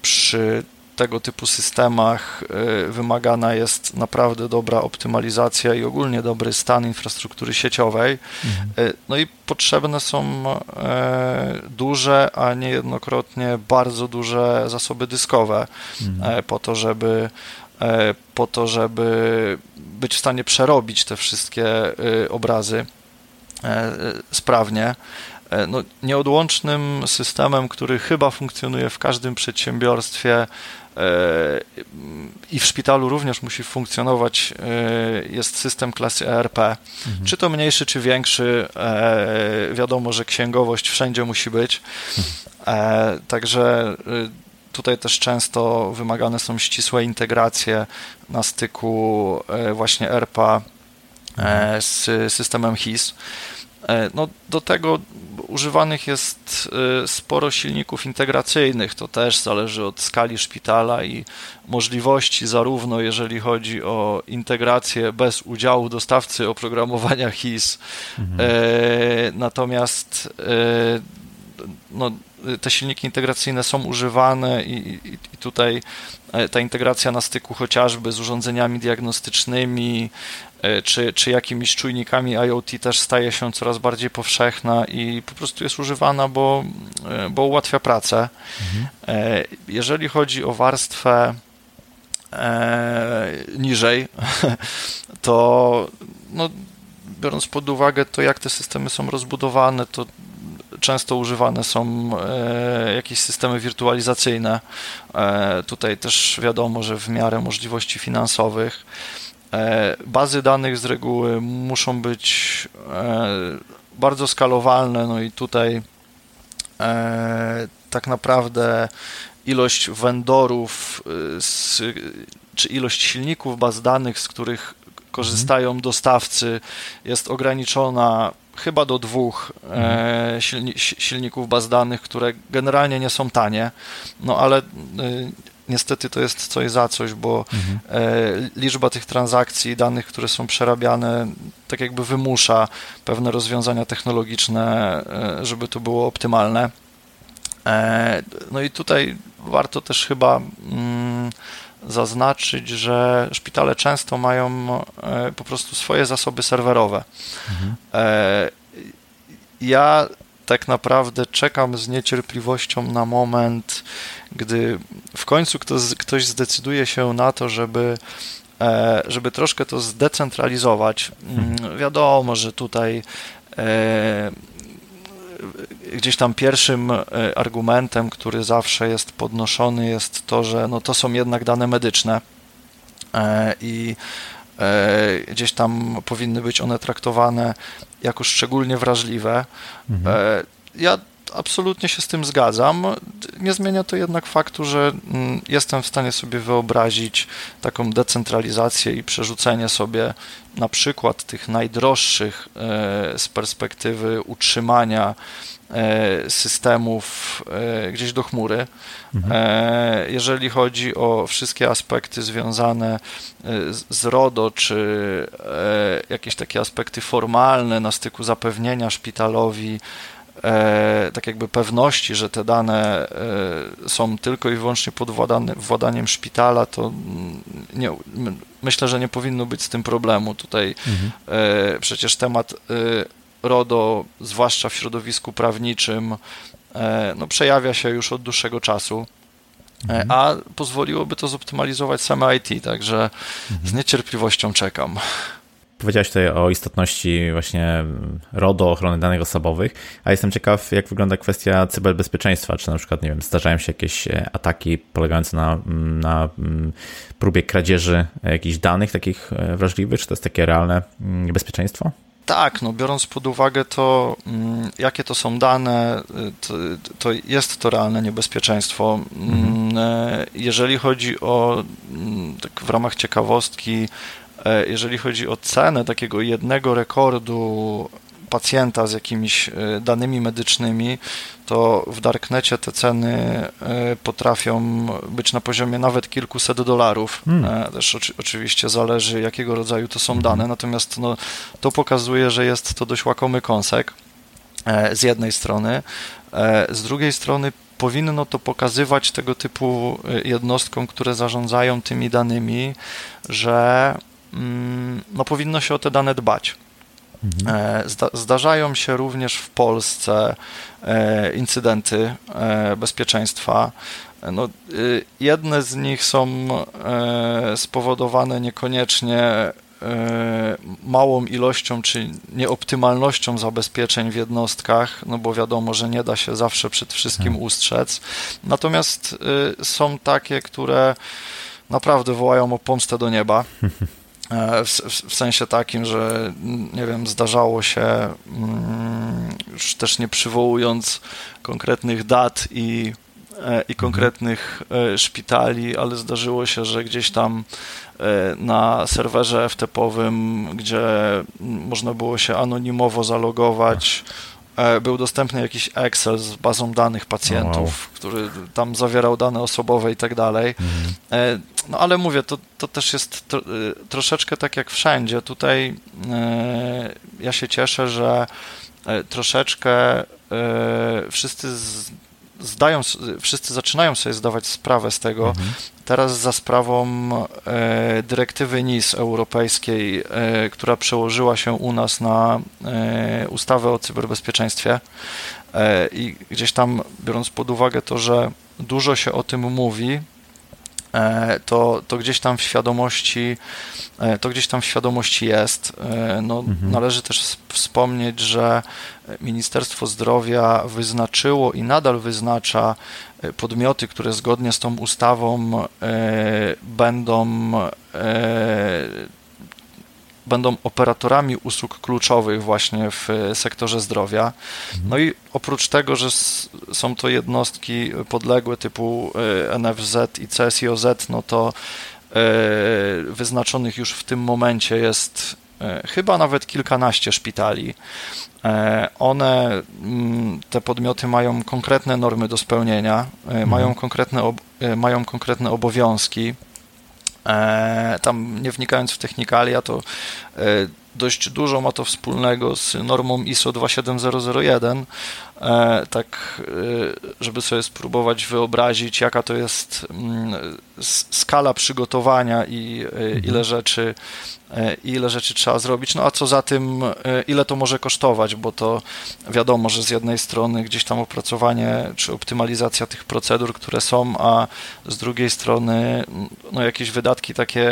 przy tego typu systemach y, wymagana jest naprawdę dobra optymalizacja i ogólnie dobry stan infrastruktury sieciowej. Mhm. Y, no i potrzebne są e, duże, a niejednokrotnie bardzo duże zasoby dyskowe mhm. Po to, żeby po to, żeby być w stanie przerobić te wszystkie y, obrazy sprawnie. No, nieodłącznym systemem, który chyba funkcjonuje w każdym przedsiębiorstwie, i w szpitalu również musi funkcjonować, e, jest system klasy ERP. Mhm. Czy to mniejszy, czy większy, e, wiadomo, że księgowość wszędzie musi być. Także tutaj też często wymagane są ścisłe integracje na styku właśnie ERP mhm. z systemem HIS. No, do tego używanych jest sporo silników integracyjnych. To też zależy od skali szpitala i możliwości, zarówno jeżeli chodzi o integrację bez udziału dostawcy oprogramowania HIS, mhm. natomiast no, te silniki integracyjne są używane i, i, i, tutaj e, ta integracja na styku chociażby z urządzeniami diagnostycznymi e, czy, czy jakimiś czujnikami IoT też staje się coraz bardziej powszechna i po prostu jest używana, bo, e, bo ułatwia pracę. Mhm. Jeżeli chodzi o warstwę niżej, (laughs) to no, biorąc pod uwagę to, jak te systemy są rozbudowane, to często używane są e, jakieś systemy wirtualizacyjne. E, tutaj też wiadomo, że w miarę możliwości finansowych e, bazy danych z reguły muszą być bardzo skalowalne, no i tutaj tak naprawdę ilość vendorów czy ilość silników baz danych, z których korzystają mhm. dostawcy, jest ograniczona chyba do dwóch e, silni, silników baz danych, które generalnie nie są tanie, no ale e, niestety to jest coś za coś, bo mhm. e, liczba tych transakcji, danych, które są przerabiane, tak jakby wymusza pewne rozwiązania technologiczne, e, żeby to było optymalne. E, no i tutaj warto też chyba mm, zaznaczyć, że szpitale często mają po prostu swoje zasoby serwerowe. Mhm. Ja tak naprawdę czekam z niecierpliwością na moment, gdy w końcu ktoś, ktoś zdecyduje się na to, żeby e, żeby troszkę to zdecentralizować. Hmm. Wiadomo, że tutaj gdzieś tam pierwszym e, argumentem, który zawsze jest podnoszony, jest to, że no to są jednak dane medyczne e, i e, gdzieś tam powinny być one traktowane jako szczególnie wrażliwe. Mhm. Ja absolutnie się z tym zgadzam. Nie zmienia to jednak faktu, że mm, jestem w stanie sobie wyobrazić taką decentralizację i przerzucenie sobie na przykład tych najdroższych z perspektywy utrzymania E, systemów e, gdzieś do chmury. Mhm. E, jeżeli chodzi o wszystkie aspekty związane z RODO, czy jakieś takie aspekty formalne na styku zapewnienia szpitalowi, tak jakby pewności, że te dane są tylko i wyłącznie pod władaniem szpitala, to nie, myślę, że nie powinno być z tym problemu. Tutaj mhm. przecież temat RODO, zwłaszcza w środowisku prawniczym, e, no, przejawia się już od dłuższego czasu, e, mhm. a pozwoliłoby to zoptymalizować same IT, także mhm. z niecierpliwością czekam. Powiedziałeś tutaj o istotności właśnie RODO, ochrony danych osobowych, a jestem ciekaw, jak wygląda kwestia cyberbezpieczeństwa. Czy na przykład, nie wiem, zdarzają się jakieś e, ataki polegające na, na próbie kradzieży jakichś danych takich wrażliwych? Czy to jest takie realne niebezpieczeństwo? Tak, no biorąc pod uwagę to, mm, jakie to są dane, to, to jest to realne niebezpieczeństwo. Mhm. E, jeżeli chodzi o, mm, tak w ramach ciekawostki, e, jeżeli chodzi o cenę takiego jednego rekordu pacjenta z jakimiś e, danymi medycznymi, to w Darknecie te ceny e, potrafią być na poziomie nawet kilkuset dolarów. Hmm. E, też oczywiście zależy, jakiego rodzaju to są dane, natomiast no, to pokazuje, że jest to dość łakomy kąsek z jednej strony. Z drugiej strony powinno to pokazywać tego typu jednostkom, które zarządzają tymi danymi, że mm, no, powinno się o te dane dbać. Mhm. E, zdarzają się również w Polsce e, incydenty e, bezpieczeństwa. No, jedne z nich są spowodowane niekoniecznie małą ilością czy nieoptymalnością zabezpieczeń w jednostkach, no bo wiadomo, że nie da się zawsze przed wszystkim mhm. ustrzec. Natomiast są takie, które naprawdę wołają o pomstę do nieba. (laughs) E, w, w, sensie takim, że nie wiem, zdarzało się, mm, już też nie przywołując konkretnych dat i i konkretnych szpitali, ale zdarzyło się, że gdzieś tam na serwerze FTP-owym, gdzie można było się anonimowo zalogować, E, był dostępny jakiś Excel z bazą danych pacjentów, wow. który tam zawierał dane osobowe i tak dalej. Mhm. No ale mówię, to, to też jest tro, e, troszeczkę tak jak wszędzie. Tutaj ja się cieszę, że troszeczkę wszyscy z, zdają, wszyscy zaczynają sobie zdawać sprawę z tego. Mhm. Teraz za sprawą e, dyrektywy NIS europejskiej, e, która przełożyła się u nas na e, ustawę o cyberbezpieczeństwie i gdzieś tam biorąc pod uwagę to, że dużo się o tym mówi, to, to gdzieś tam w świadomości, e, to gdzieś tam w świadomości jest. E, no, mhm. Należy też wspomnieć, że Ministerstwo Zdrowia wyznaczyło i nadal wyznacza podmioty, które zgodnie z tą ustawą będą będą operatorami usług kluczowych właśnie w sektorze zdrowia. Mhm. No i oprócz tego, że są to jednostki podległe typu e, NFZ i CSIOZ, no to e, wyznaczonych już w tym momencie jest e, chyba nawet kilkanaście szpitali. One, mm, te podmioty mają konkretne normy do spełnienia, mhm. mają, konkretne, mają konkretne obowiązki. E, tam nie wnikając w technikalia, to e, dość dużo ma to wspólnego z normą ISO 27001. E, tak, żeby sobie spróbować wyobrazić, jaka to jest mm, skala przygotowania i mhm. ile rzeczy E, ile rzeczy trzeba zrobić, no a co za tym, e, ile to może kosztować, bo to wiadomo, że z jednej strony gdzieś tam opracowanie czy optymalizacja tych procedur, które są, a z drugiej strony no jakieś wydatki takie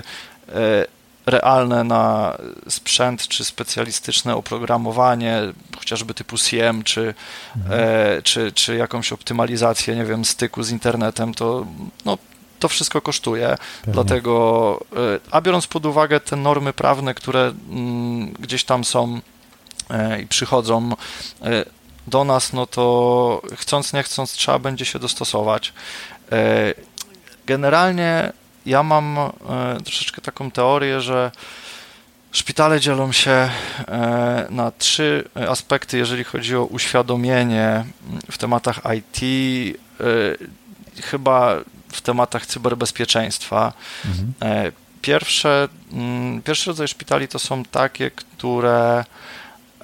e, realne na sprzęt czy specjalistyczne oprogramowanie, chociażby typu CM, czy, mhm. e, czy, czy jakąś optymalizację, nie wiem, styku z internetem, to no, to wszystko kosztuje. Pewnie. Dlatego, e, a biorąc pod uwagę te normy prawne, które mm, gdzieś tam są e, i przychodzą e, do nas, no to chcąc, nie chcąc, trzeba będzie się dostosować. Generalnie ja mam troszeczkę taką teorię, że Szpitale dzielą się na trzy aspekty, jeżeli chodzi o uświadomienie w tematach IT. Chyba w tematach cyberbezpieczeństwa. Mhm. E, pierwsze, mm, pierwszy rodzaj szpitali to są takie, które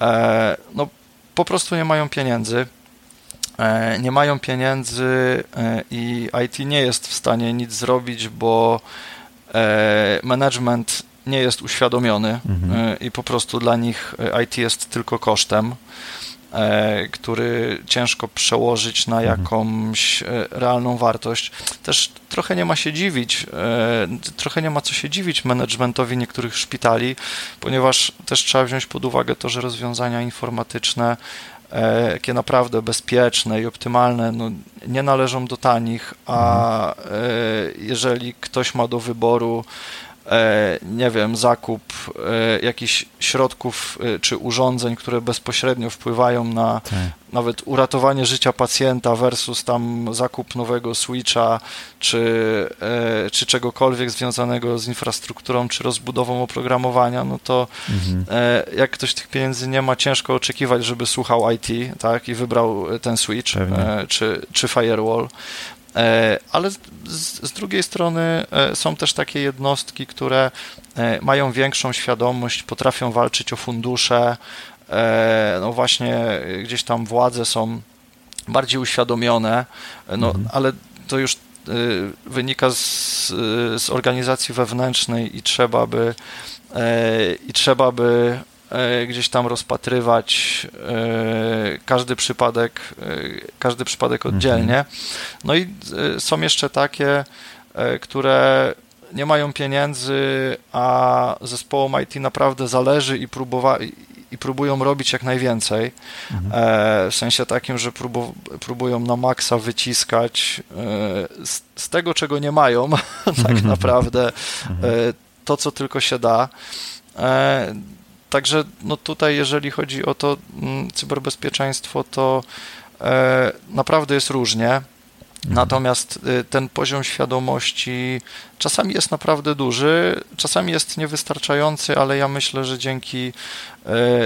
e, no, po prostu nie mają pieniędzy. E, nie mają pieniędzy i IT nie jest w stanie nic zrobić, bo management nie jest uświadomiony mhm. i po prostu dla nich IT jest tylko kosztem. E, który ciężko przełożyć na mhm. jakąś e, realną wartość. Też trochę nie ma się dziwić, e, trochę nie ma co się dziwić managementowi niektórych szpitali, ponieważ też trzeba wziąć pod uwagę to, że rozwiązania informatyczne jakie naprawdę bezpieczne i optymalne, no, nie należą do tanich, a mhm. jeżeli ktoś ma do wyboru E, nie wiem, zakup e, jakichś środków e, czy urządzeń, które bezpośrednio wpływają na tak. nawet uratowanie życia pacjenta versus tam zakup nowego switcha czy, czy czegokolwiek związanego z infrastrukturą czy rozbudową oprogramowania, no to mhm. jak ktoś tych pieniędzy nie ma, ciężko oczekiwać, żeby słuchał IT, tak, i wybrał ten switch czy, czy firewall. E, ale z, z, drugiej strony e, są też takie jednostki, które e, mają większą świadomość, potrafią walczyć o fundusze. No właśnie, gdzieś tam władze są bardziej uświadomione, no, mhm. ale to już wynika z, z organizacji wewnętrznej i trzeba by i trzeba by gdzieś tam rozpatrywać e, każdy przypadek, e, każdy przypadek mhm. oddzielnie. No i są jeszcze takie, które nie mają pieniędzy, a zespołom IT naprawdę zależy i, próbowa- i próbują robić jak najwięcej. Mhm. w sensie takim, że próbu- próbują na maksa wyciskać z, z, tego, czego nie mają, (laughs) tak mhm. naprawdę, mhm. to, co tylko się da. Także no tutaj, jeżeli chodzi o to mm, cyberbezpieczeństwo, to e, naprawdę jest różnie. Natomiast ten poziom świadomości czasami jest naprawdę duży, czasami jest niewystarczający, ale ja myślę, że dzięki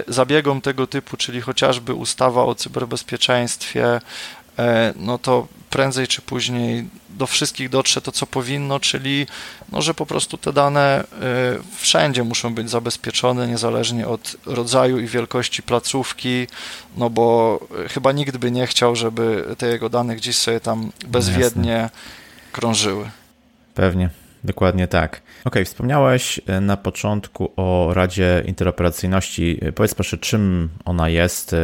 zabiegom tego typu, czyli chociażby ustawa o cyberbezpieczeństwie, no to prędzej czy później do wszystkich dotrze to, co powinno, czyli no, że po prostu te dane y, wszędzie muszą być zabezpieczone, niezależnie od rodzaju i wielkości placówki, no bo chyba nikt by nie chciał, żeby te jego dane gdzieś sobie tam bezwiednie Jasne. krążyły. Pewnie. Dokładnie tak. Ok, wspomniałeś y, na początku o Radzie Interoperacyjności. Powiedz proszę, czym ona jest, y,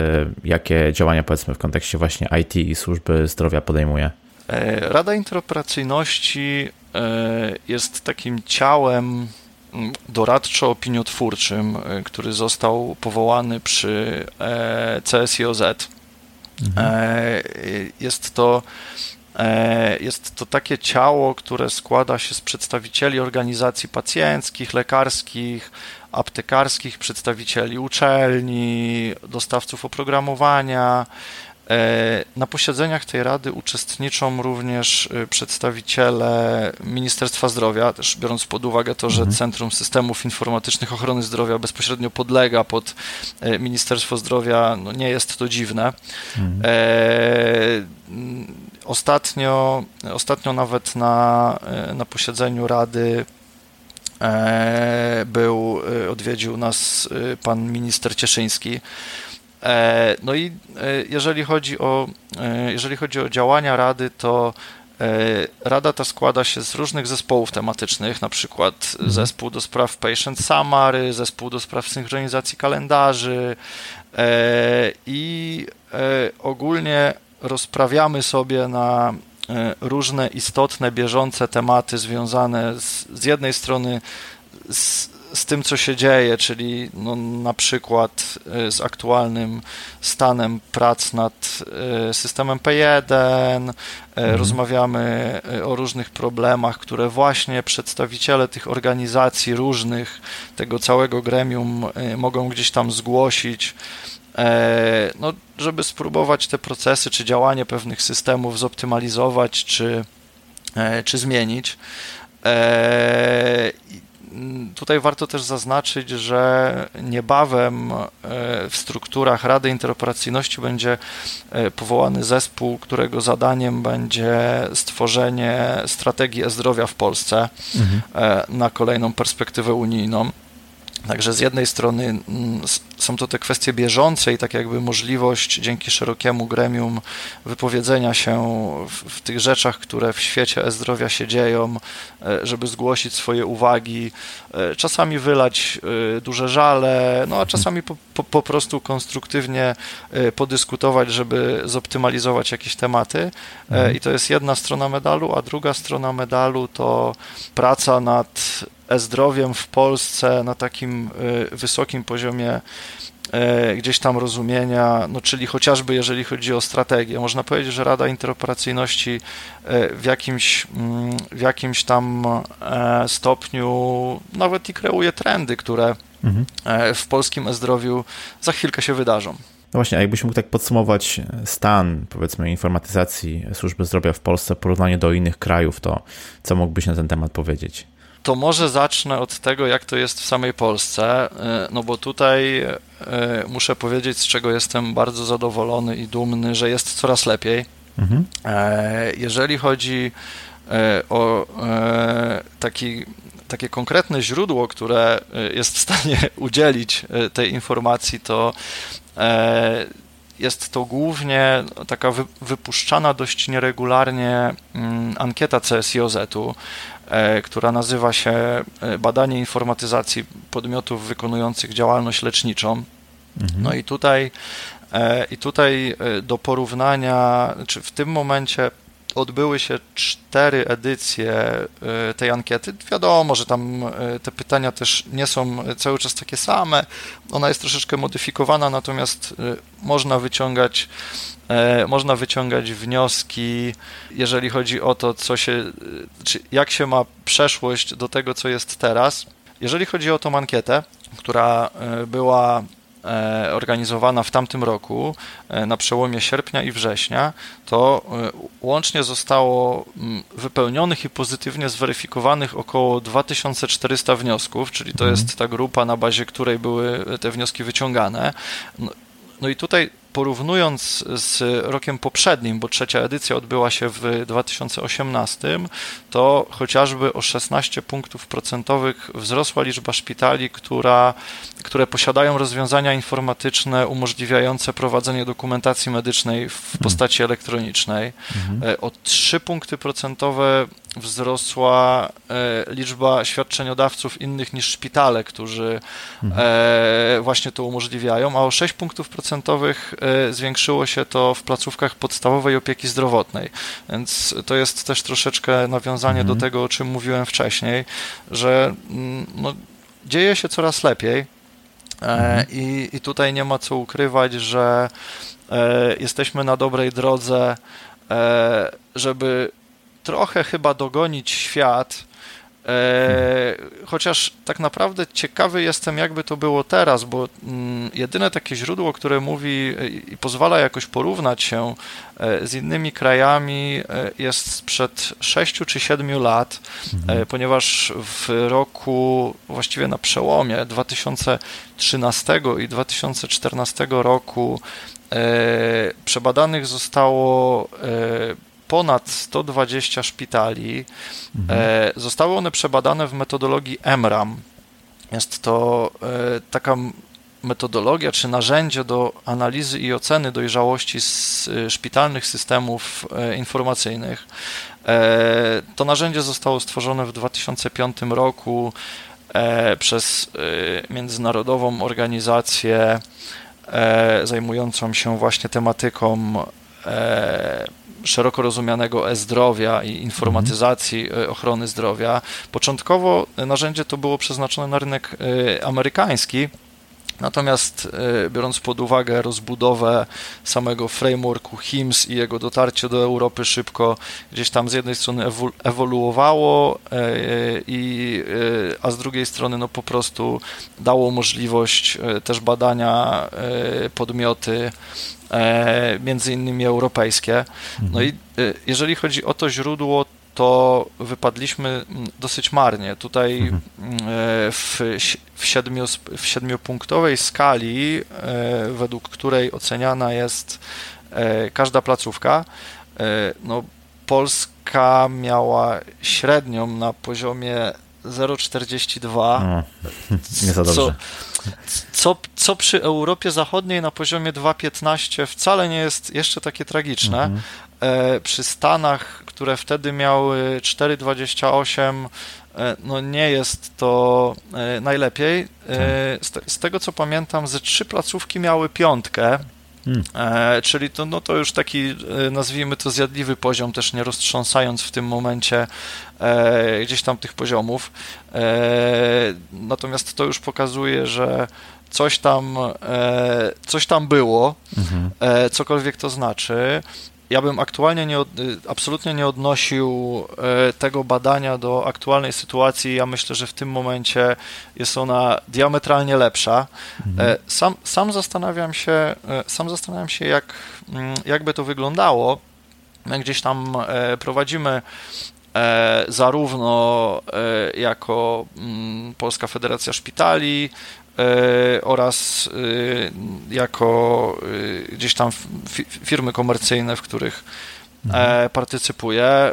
jakie działania powiedzmy w kontekście właśnie IT i służby zdrowia podejmuje? E, Rada Interoperacyjności e, jest takim ciałem mm, doradczo-opiniotwórczym, e, który został powołany przy CSIOZ. Mhm. Jest to jest to takie ciało, które składa się z przedstawicieli organizacji pacjenckich, lekarskich, aptekarskich, przedstawicieli uczelni, dostawców oprogramowania, E, na posiedzeniach tej rady uczestniczą również e, przedstawiciele Ministerstwa Zdrowia, też biorąc pod uwagę to, że mhm. Centrum Systemów Informatycznych Ochrony Zdrowia bezpośrednio podlega pod e, Ministerstwo Zdrowia, no nie jest to dziwne. Ostatnio, ostatnio nawet na, na posiedzeniu Rady był, odwiedził nas pan minister Cieszyński, E, no i e, jeżeli chodzi o, e, jeżeli chodzi o działania Rady, to Rada ta składa się z różnych zespołów tematycznych, na przykład mhm. zespół do spraw patient summary, zespół do spraw synchronizacji kalendarzy i ogólnie rozprawiamy sobie na różne istotne, bieżące tematy związane z, z jednej strony z z tym, co się dzieje, czyli no, na przykład y, z aktualnym stanem prac nad y, systemem P1, y, mhm. rozmawiamy o różnych problemach, które właśnie przedstawiciele tych organizacji różnych, tego całego gremium mogą gdzieś tam zgłosić. E, no, żeby spróbować te procesy czy działanie pewnych systemów zoptymalizować czy, e, czy zmienić. E, Tutaj warto też zaznaczyć, że niebawem w strukturach Rady Interoperacyjności będzie powołany zespół, którego zadaniem będzie stworzenie strategii e-zdrowia w Polsce mhm. Na kolejną perspektywę unijną. Także z jednej strony mm, są to te kwestie bieżące i tak jakby możliwość dzięki szerokiemu gremium wypowiedzenia się w, w tych rzeczach, które w świecie e-zdrowia się dzieją, e, żeby zgłosić swoje uwagi, e, czasami wylać e, duże żale, no a czasami po, po, po prostu konstruktywnie podyskutować, żeby zoptymalizować jakieś tematy. Mhm. I to jest jedna strona medalu, a druga strona medalu to praca nad e-zdrowiem w Polsce na takim y, wysokim poziomie y, gdzieś tam rozumienia, no czyli chociażby jeżeli chodzi o strategię. Można powiedzieć, że Rada Interoperacyjności y, w jakimś, mm, w jakimś tam e, stopniu nawet i kreuje trendy, które mhm. E, w polskim e-zdrowiu za chwilkę się wydarzą. No właśnie, a jakbyś mógł tak podsumować stan, powiedzmy, informatyzacji służby zdrowia w Polsce w porównaniu do innych krajów, to co mógłbyś na ten temat powiedzieć? To może zacznę od tego, jak to jest w samej Polsce, e, no bo tutaj e, muszę powiedzieć, z czego jestem bardzo zadowolony i dumny, że jest coraz lepiej. Mhm. E, jeżeli chodzi o taki, takie konkretne źródło, które jest w stanie (laughs) udzielić tej informacji, to jest to głównie taka wypuszczana dość nieregularnie mm, ankieta CSIOZ-u, E, która nazywa się e, Badanie informatyzacji podmiotów wykonujących działalność leczniczą. Mhm. No i tutaj, e, i tutaj do porównania, czy w tym momencie odbyły się cztery edycje tej ankiety. Wiadomo, że tam te pytania też nie są cały czas takie same. Ona jest troszeczkę modyfikowana, natomiast można wyciągać E, można wyciągać wnioski, jeżeli chodzi o to, co się, jak się ma przeszłość do tego, co jest teraz. Jeżeli chodzi o tą ankietę, która była organizowana w tamtym roku, na przełomie sierpnia i września, to łącznie zostało wypełnionych i pozytywnie zweryfikowanych około 2400 wniosków, czyli to mhm. jest ta grupa, na bazie której były te wnioski wyciągane. No, no i tutaj porównując z rokiem poprzednim, bo trzecia edycja odbyła się w 2018, to chociażby o 16 punktów procentowych wzrosła liczba szpitali, która, które posiadają rozwiązania informatyczne umożliwiające prowadzenie dokumentacji medycznej w mhm. postaci elektronicznej. Mhm. E, o 3 punkty procentowe wzrosła e, liczba świadczeniodawców innych niż szpitale, którzy mhm. E, właśnie to umożliwiają, a o 6 punktów procentowych e, zwiększyło się to w placówkach podstawowej opieki zdrowotnej. Więc to jest też troszeczkę nawiązanie mhm. do tego, o czym mówiłem wcześniej, że mm, no, dzieje się coraz lepiej mhm. i, i tutaj nie ma co ukrywać, że jesteśmy na dobrej drodze, żeby trochę chyba dogonić świat. E, chociaż tak naprawdę ciekawy jestem, jakby to było teraz, bo mm, jedyne takie źródło, które mówi i pozwala jakoś porównać się e, z innymi krajami, e, jest sprzed 6 czy 7 lat, mhm. ponieważ w roku, właściwie na przełomie 2013 i 2014 roku przebadanych zostało ponad 120 szpitali. Mhm. E, zostały one przebadane w metodologii MRAM. Jest to e, taka metodologia czy narzędzie do analizy i oceny dojrzałości z e, szpitalnych systemów informacyjnych. To narzędzie zostało stworzone w 2005 roku przez międzynarodową organizację zajmującą się właśnie tematyką szeroko rozumianego e-zdrowia i informatyzacji mhm. ochrony zdrowia. Początkowo narzędzie to było przeznaczone na rynek e, amerykański, Natomiast biorąc pod uwagę rozbudowę samego frameworku HIMSS i jego dotarcie do Europy szybko, gdzieś tam z jednej strony ewoluowało, i, a z drugiej strony no po prostu dało możliwość też badania podmioty E, między innymi europejskie. No i e, jeżeli chodzi o to źródło, to wypadliśmy dosyć marnie. Tutaj mhm. e, w, w, siedmiu, w siedmiopunktowej skali, według której oceniana jest każda placówka, no, Polska miała średnią na poziomie 0,42. No, (laughs) nie za dobrze. Co, co, co przy Europie Zachodniej na poziomie 2,15 wcale nie jest jeszcze takie tragiczne. Mhm. E, przy Stanach, które wtedy miały 4,28, e, no nie jest to e, najlepiej. E, z, te, z, tego co pamiętam, ze trzy placówki miały piątkę. Hmm. E, czyli to, no to już taki, nazwijmy to, zjadliwy poziom, też nie roztrząsając w tym momencie e, gdzieś tam tych poziomów. E, natomiast to już pokazuje, że coś tam, e, coś tam było, mhm. Cokolwiek to znaczy ja bym aktualnie nie, absolutnie nie odnosił tego badania do aktualnej sytuacji. Ja myślę, że w tym momencie jest ona diametralnie lepsza. Mhm. Sam, sam zastanawiam się, sam zastanawiam się, jak, mm, jakby to wyglądało. My gdzieś tam prowadzimy zarówno jako mm, Polska Federacja Szpitali, E, oraz e, jako e, gdzieś tam firmy komercyjne, w których mhm. partycypuję.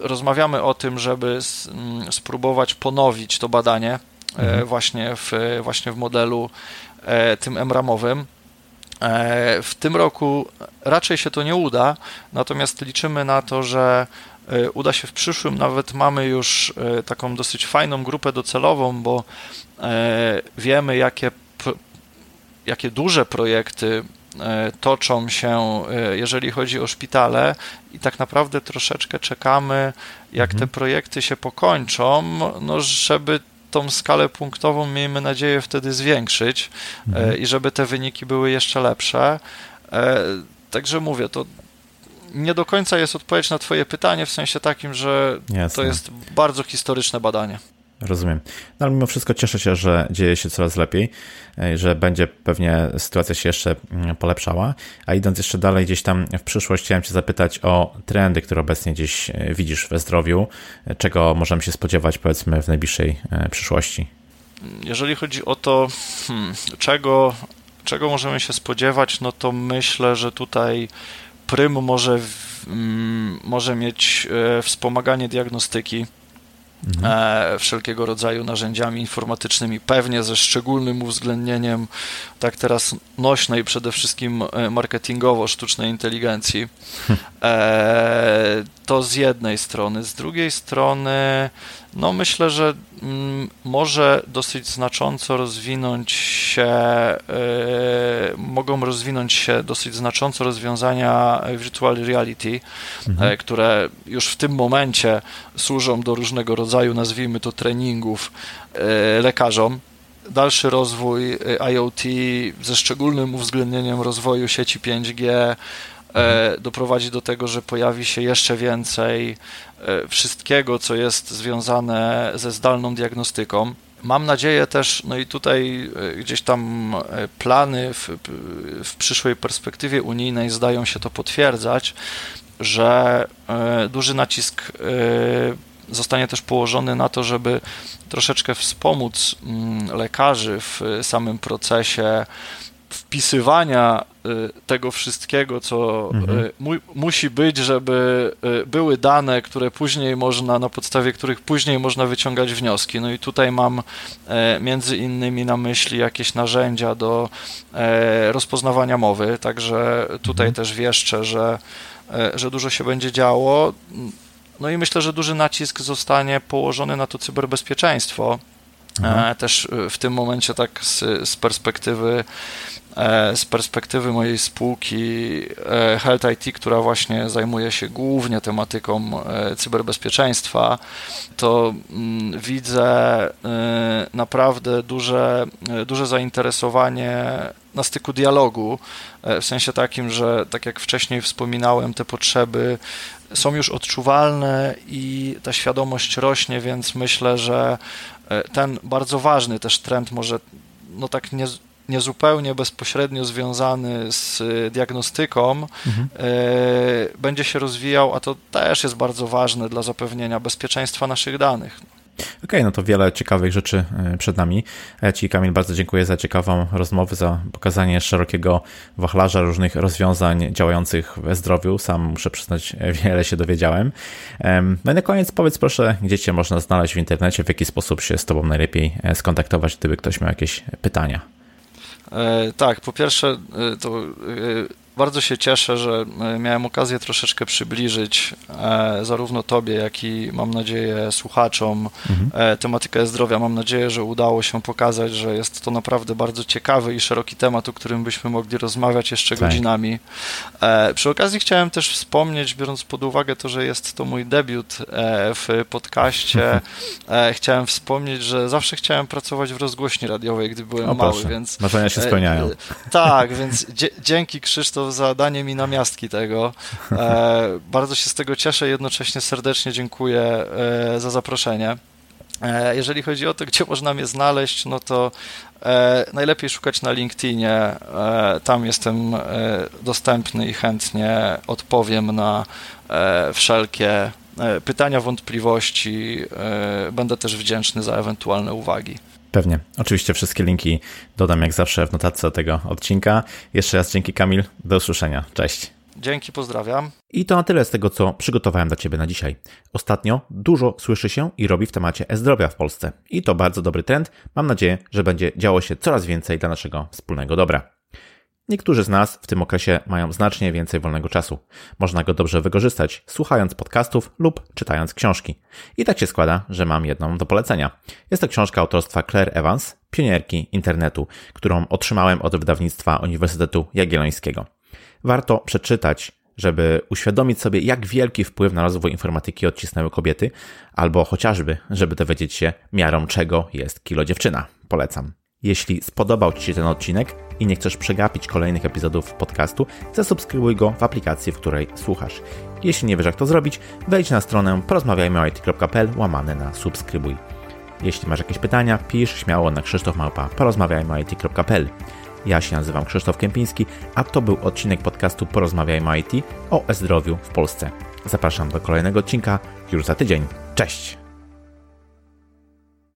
Rozmawiamy o tym, żeby spróbować ponowić to badanie mhm. właśnie, w, właśnie w modelu tym MRAMowym. W tym roku raczej się to nie uda, natomiast liczymy na to, że uda się w przyszłym. Nawet mamy już taką dosyć fajną grupę docelową, bo E, wiemy, jakie, jakie duże projekty e, toczą się, e, jeżeli chodzi o szpitale, i tak naprawdę troszeczkę czekamy, jak mhm. te projekty się pokończą, no, żeby tą skalę punktową, miejmy nadzieję, wtedy zwiększyć mhm. i żeby te wyniki były jeszcze lepsze. Także mówię, to nie do końca jest odpowiedź na Twoje pytanie, w sensie takim, że Jasne. to jest bardzo historyczne badanie. Rozumiem. No ale mimo wszystko cieszę się, że dzieje się coraz lepiej, e, że będzie pewnie sytuacja się jeszcze mm, polepszała. A idąc jeszcze dalej, gdzieś tam w przyszłość chciałem Cię zapytać o trendy, które obecnie gdzieś e, widzisz we zdrowiu. Czego możemy się spodziewać, powiedzmy, w najbliższej przyszłości? Jeżeli chodzi o to, hmm, czego, czego możemy się spodziewać, no to myślę, że tutaj Prym może, mm, może mieć e, wspomaganie diagnostyki mhm. E, wszelkiego rodzaju narzędziami informatycznymi, pewnie ze szczególnym uwzględnieniem tak teraz nośnej przede wszystkim e, marketingowo sztucznej inteligencji. (laughs) Hm. To z jednej strony. Z drugiej strony no myślę, że mm, może dosyć znacząco rozwinąć się, y, mogą rozwinąć się dosyć znacząco rozwiązania virtual reality, mhm. y, które już w tym momencie służą do różnego rodzaju, nazwijmy to, treningów lekarzom dalszy rozwój IoT ze szczególnym uwzględnieniem rozwoju sieci 5G, E, doprowadzi do tego, że pojawi się jeszcze więcej e, wszystkiego, co jest związane ze zdalną diagnostyką. Mam nadzieję też, no i tutaj e, gdzieś tam plany w, w przyszłej perspektywie unijnej zdają się to potwierdzać, że duży nacisk zostanie też położony na to, żeby troszeczkę wspomóc mm, lekarzy w samym procesie wpisywania y, tego wszystkiego, co y, mhm. mu, musi być, żeby y, były dane, które później można, na podstawie których później można wyciągać wnioski. No i tutaj mam między innymi na myśli jakieś narzędzia do rozpoznawania mowy, także tutaj mhm. też wieszczę, że, że dużo się będzie działo. No i myślę, że duży nacisk zostanie położony na to cyberbezpieczeństwo. Mhm. Też w tym momencie tak z, z perspektywy E, z perspektywy mojej spółki e, Health IT, która właśnie zajmuje się głównie tematyką e, cyberbezpieczeństwa, to mm, widzę naprawdę duże, duże zainteresowanie na styku dialogu, w sensie takim, że tak jak wcześniej wspominałem, te potrzeby są już odczuwalne i ta świadomość rośnie, więc myślę, że ten bardzo ważny też trend może no tak nie, niezupełnie bezpośrednio związany z y, diagnostyką, mhm. E, będzie się rozwijał, a to też jest bardzo ważne dla zapewnienia bezpieczeństwa naszych danych. Okay, no to wiele ciekawych rzeczy e, przed nami. Ja Ci, Kamil, bardzo dziękuję za ciekawą rozmowę, za pokazanie szerokiego wachlarza różnych rozwiązań działających we zdrowiu. Sam muszę przyznać, (laughs) wiele się dowiedziałem. No i na koniec powiedz proszę, gdzie Cię można znaleźć w internecie, w jaki sposób się z Tobą najlepiej e, skontaktować, gdyby ktoś miał jakieś pytania. E, tak, po pierwsze, e, to e, bardzo się cieszę, że miałem okazję troszeczkę przybliżyć zarówno Tobie, jak i mam nadzieję słuchaczom mhm. tematykę zdrowia. Mam nadzieję, że udało się pokazać, że jest to naprawdę bardzo ciekawy i szeroki temat, o którym byśmy mogli rozmawiać jeszcze tak. godzinami. Przy okazji chciałem też wspomnieć, biorąc pod uwagę to, że jest to mój debiut w podcaście, (laughs) chciałem wspomnieć, że zawsze chciałem pracować w rozgłośni radiowej, gdy byłem o, mały, więc... Marzenia się spełniają. Tak, więc dzięki Krzysztof za danie mi namiastki tego. E, bardzo się z tego cieszę, jednocześnie serdecznie dziękuję e, za zaproszenie. E, jeżeli chodzi o to, gdzie można mnie znaleźć, no to najlepiej szukać na LinkedInie. Tam jestem dostępny i chętnie odpowiem na wszelkie pytania, wątpliwości. Będę też wdzięczny za ewentualne uwagi. Pewnie. Oczywiście wszystkie linki dodam jak zawsze w notatce tego odcinka. Jeszcze raz dzięki Kamil. Do usłyszenia. Cześć. Dzięki, pozdrawiam. I to na tyle z tego, co przygotowałem dla Ciebie na dzisiaj. Ostatnio dużo słyszy się i robi w temacie e-zdrowia w Polsce. I to bardzo dobry trend. Mam nadzieję, że będzie działo się coraz więcej dla naszego wspólnego dobra. Niektórzy z nas w tym okresie mają znacznie więcej wolnego czasu. Można go dobrze wykorzystać, słuchając podcastów lub czytając książki. I tak się składa, że mam jedną do polecenia. Jest to książka autorstwa Claire Evans, pionierki internetu, którą otrzymałem od wydawnictwa Uniwersytetu Jagiellońskiego. Warto przeczytać, żeby uświadomić sobie, jak wielki wpływ na rozwój informatyki odcisnęły kobiety, albo chociażby, żeby dowiedzieć się, miarą czego jest kilo dziewczyna. Polecam. Jeśli spodobał Ci się ten odcinek i nie chcesz przegapić kolejnych epizodów podcastu, zasubskrybuj go w aplikacji, w której słuchasz. Jeśli nie wiesz jak to zrobić, wejdź na stronę porozmawiajmyit.pl łamane na subskrybuj. Jeśli masz jakieś pytania, pisz śmiało na Krzysztof Małpa Ja się nazywam Krzysztof Kępiński, a to był odcinek podcastu Porozmawiajmy IT o e-zdrowiu w Polsce. Zapraszam do kolejnego odcinka już za tydzień. Cześć!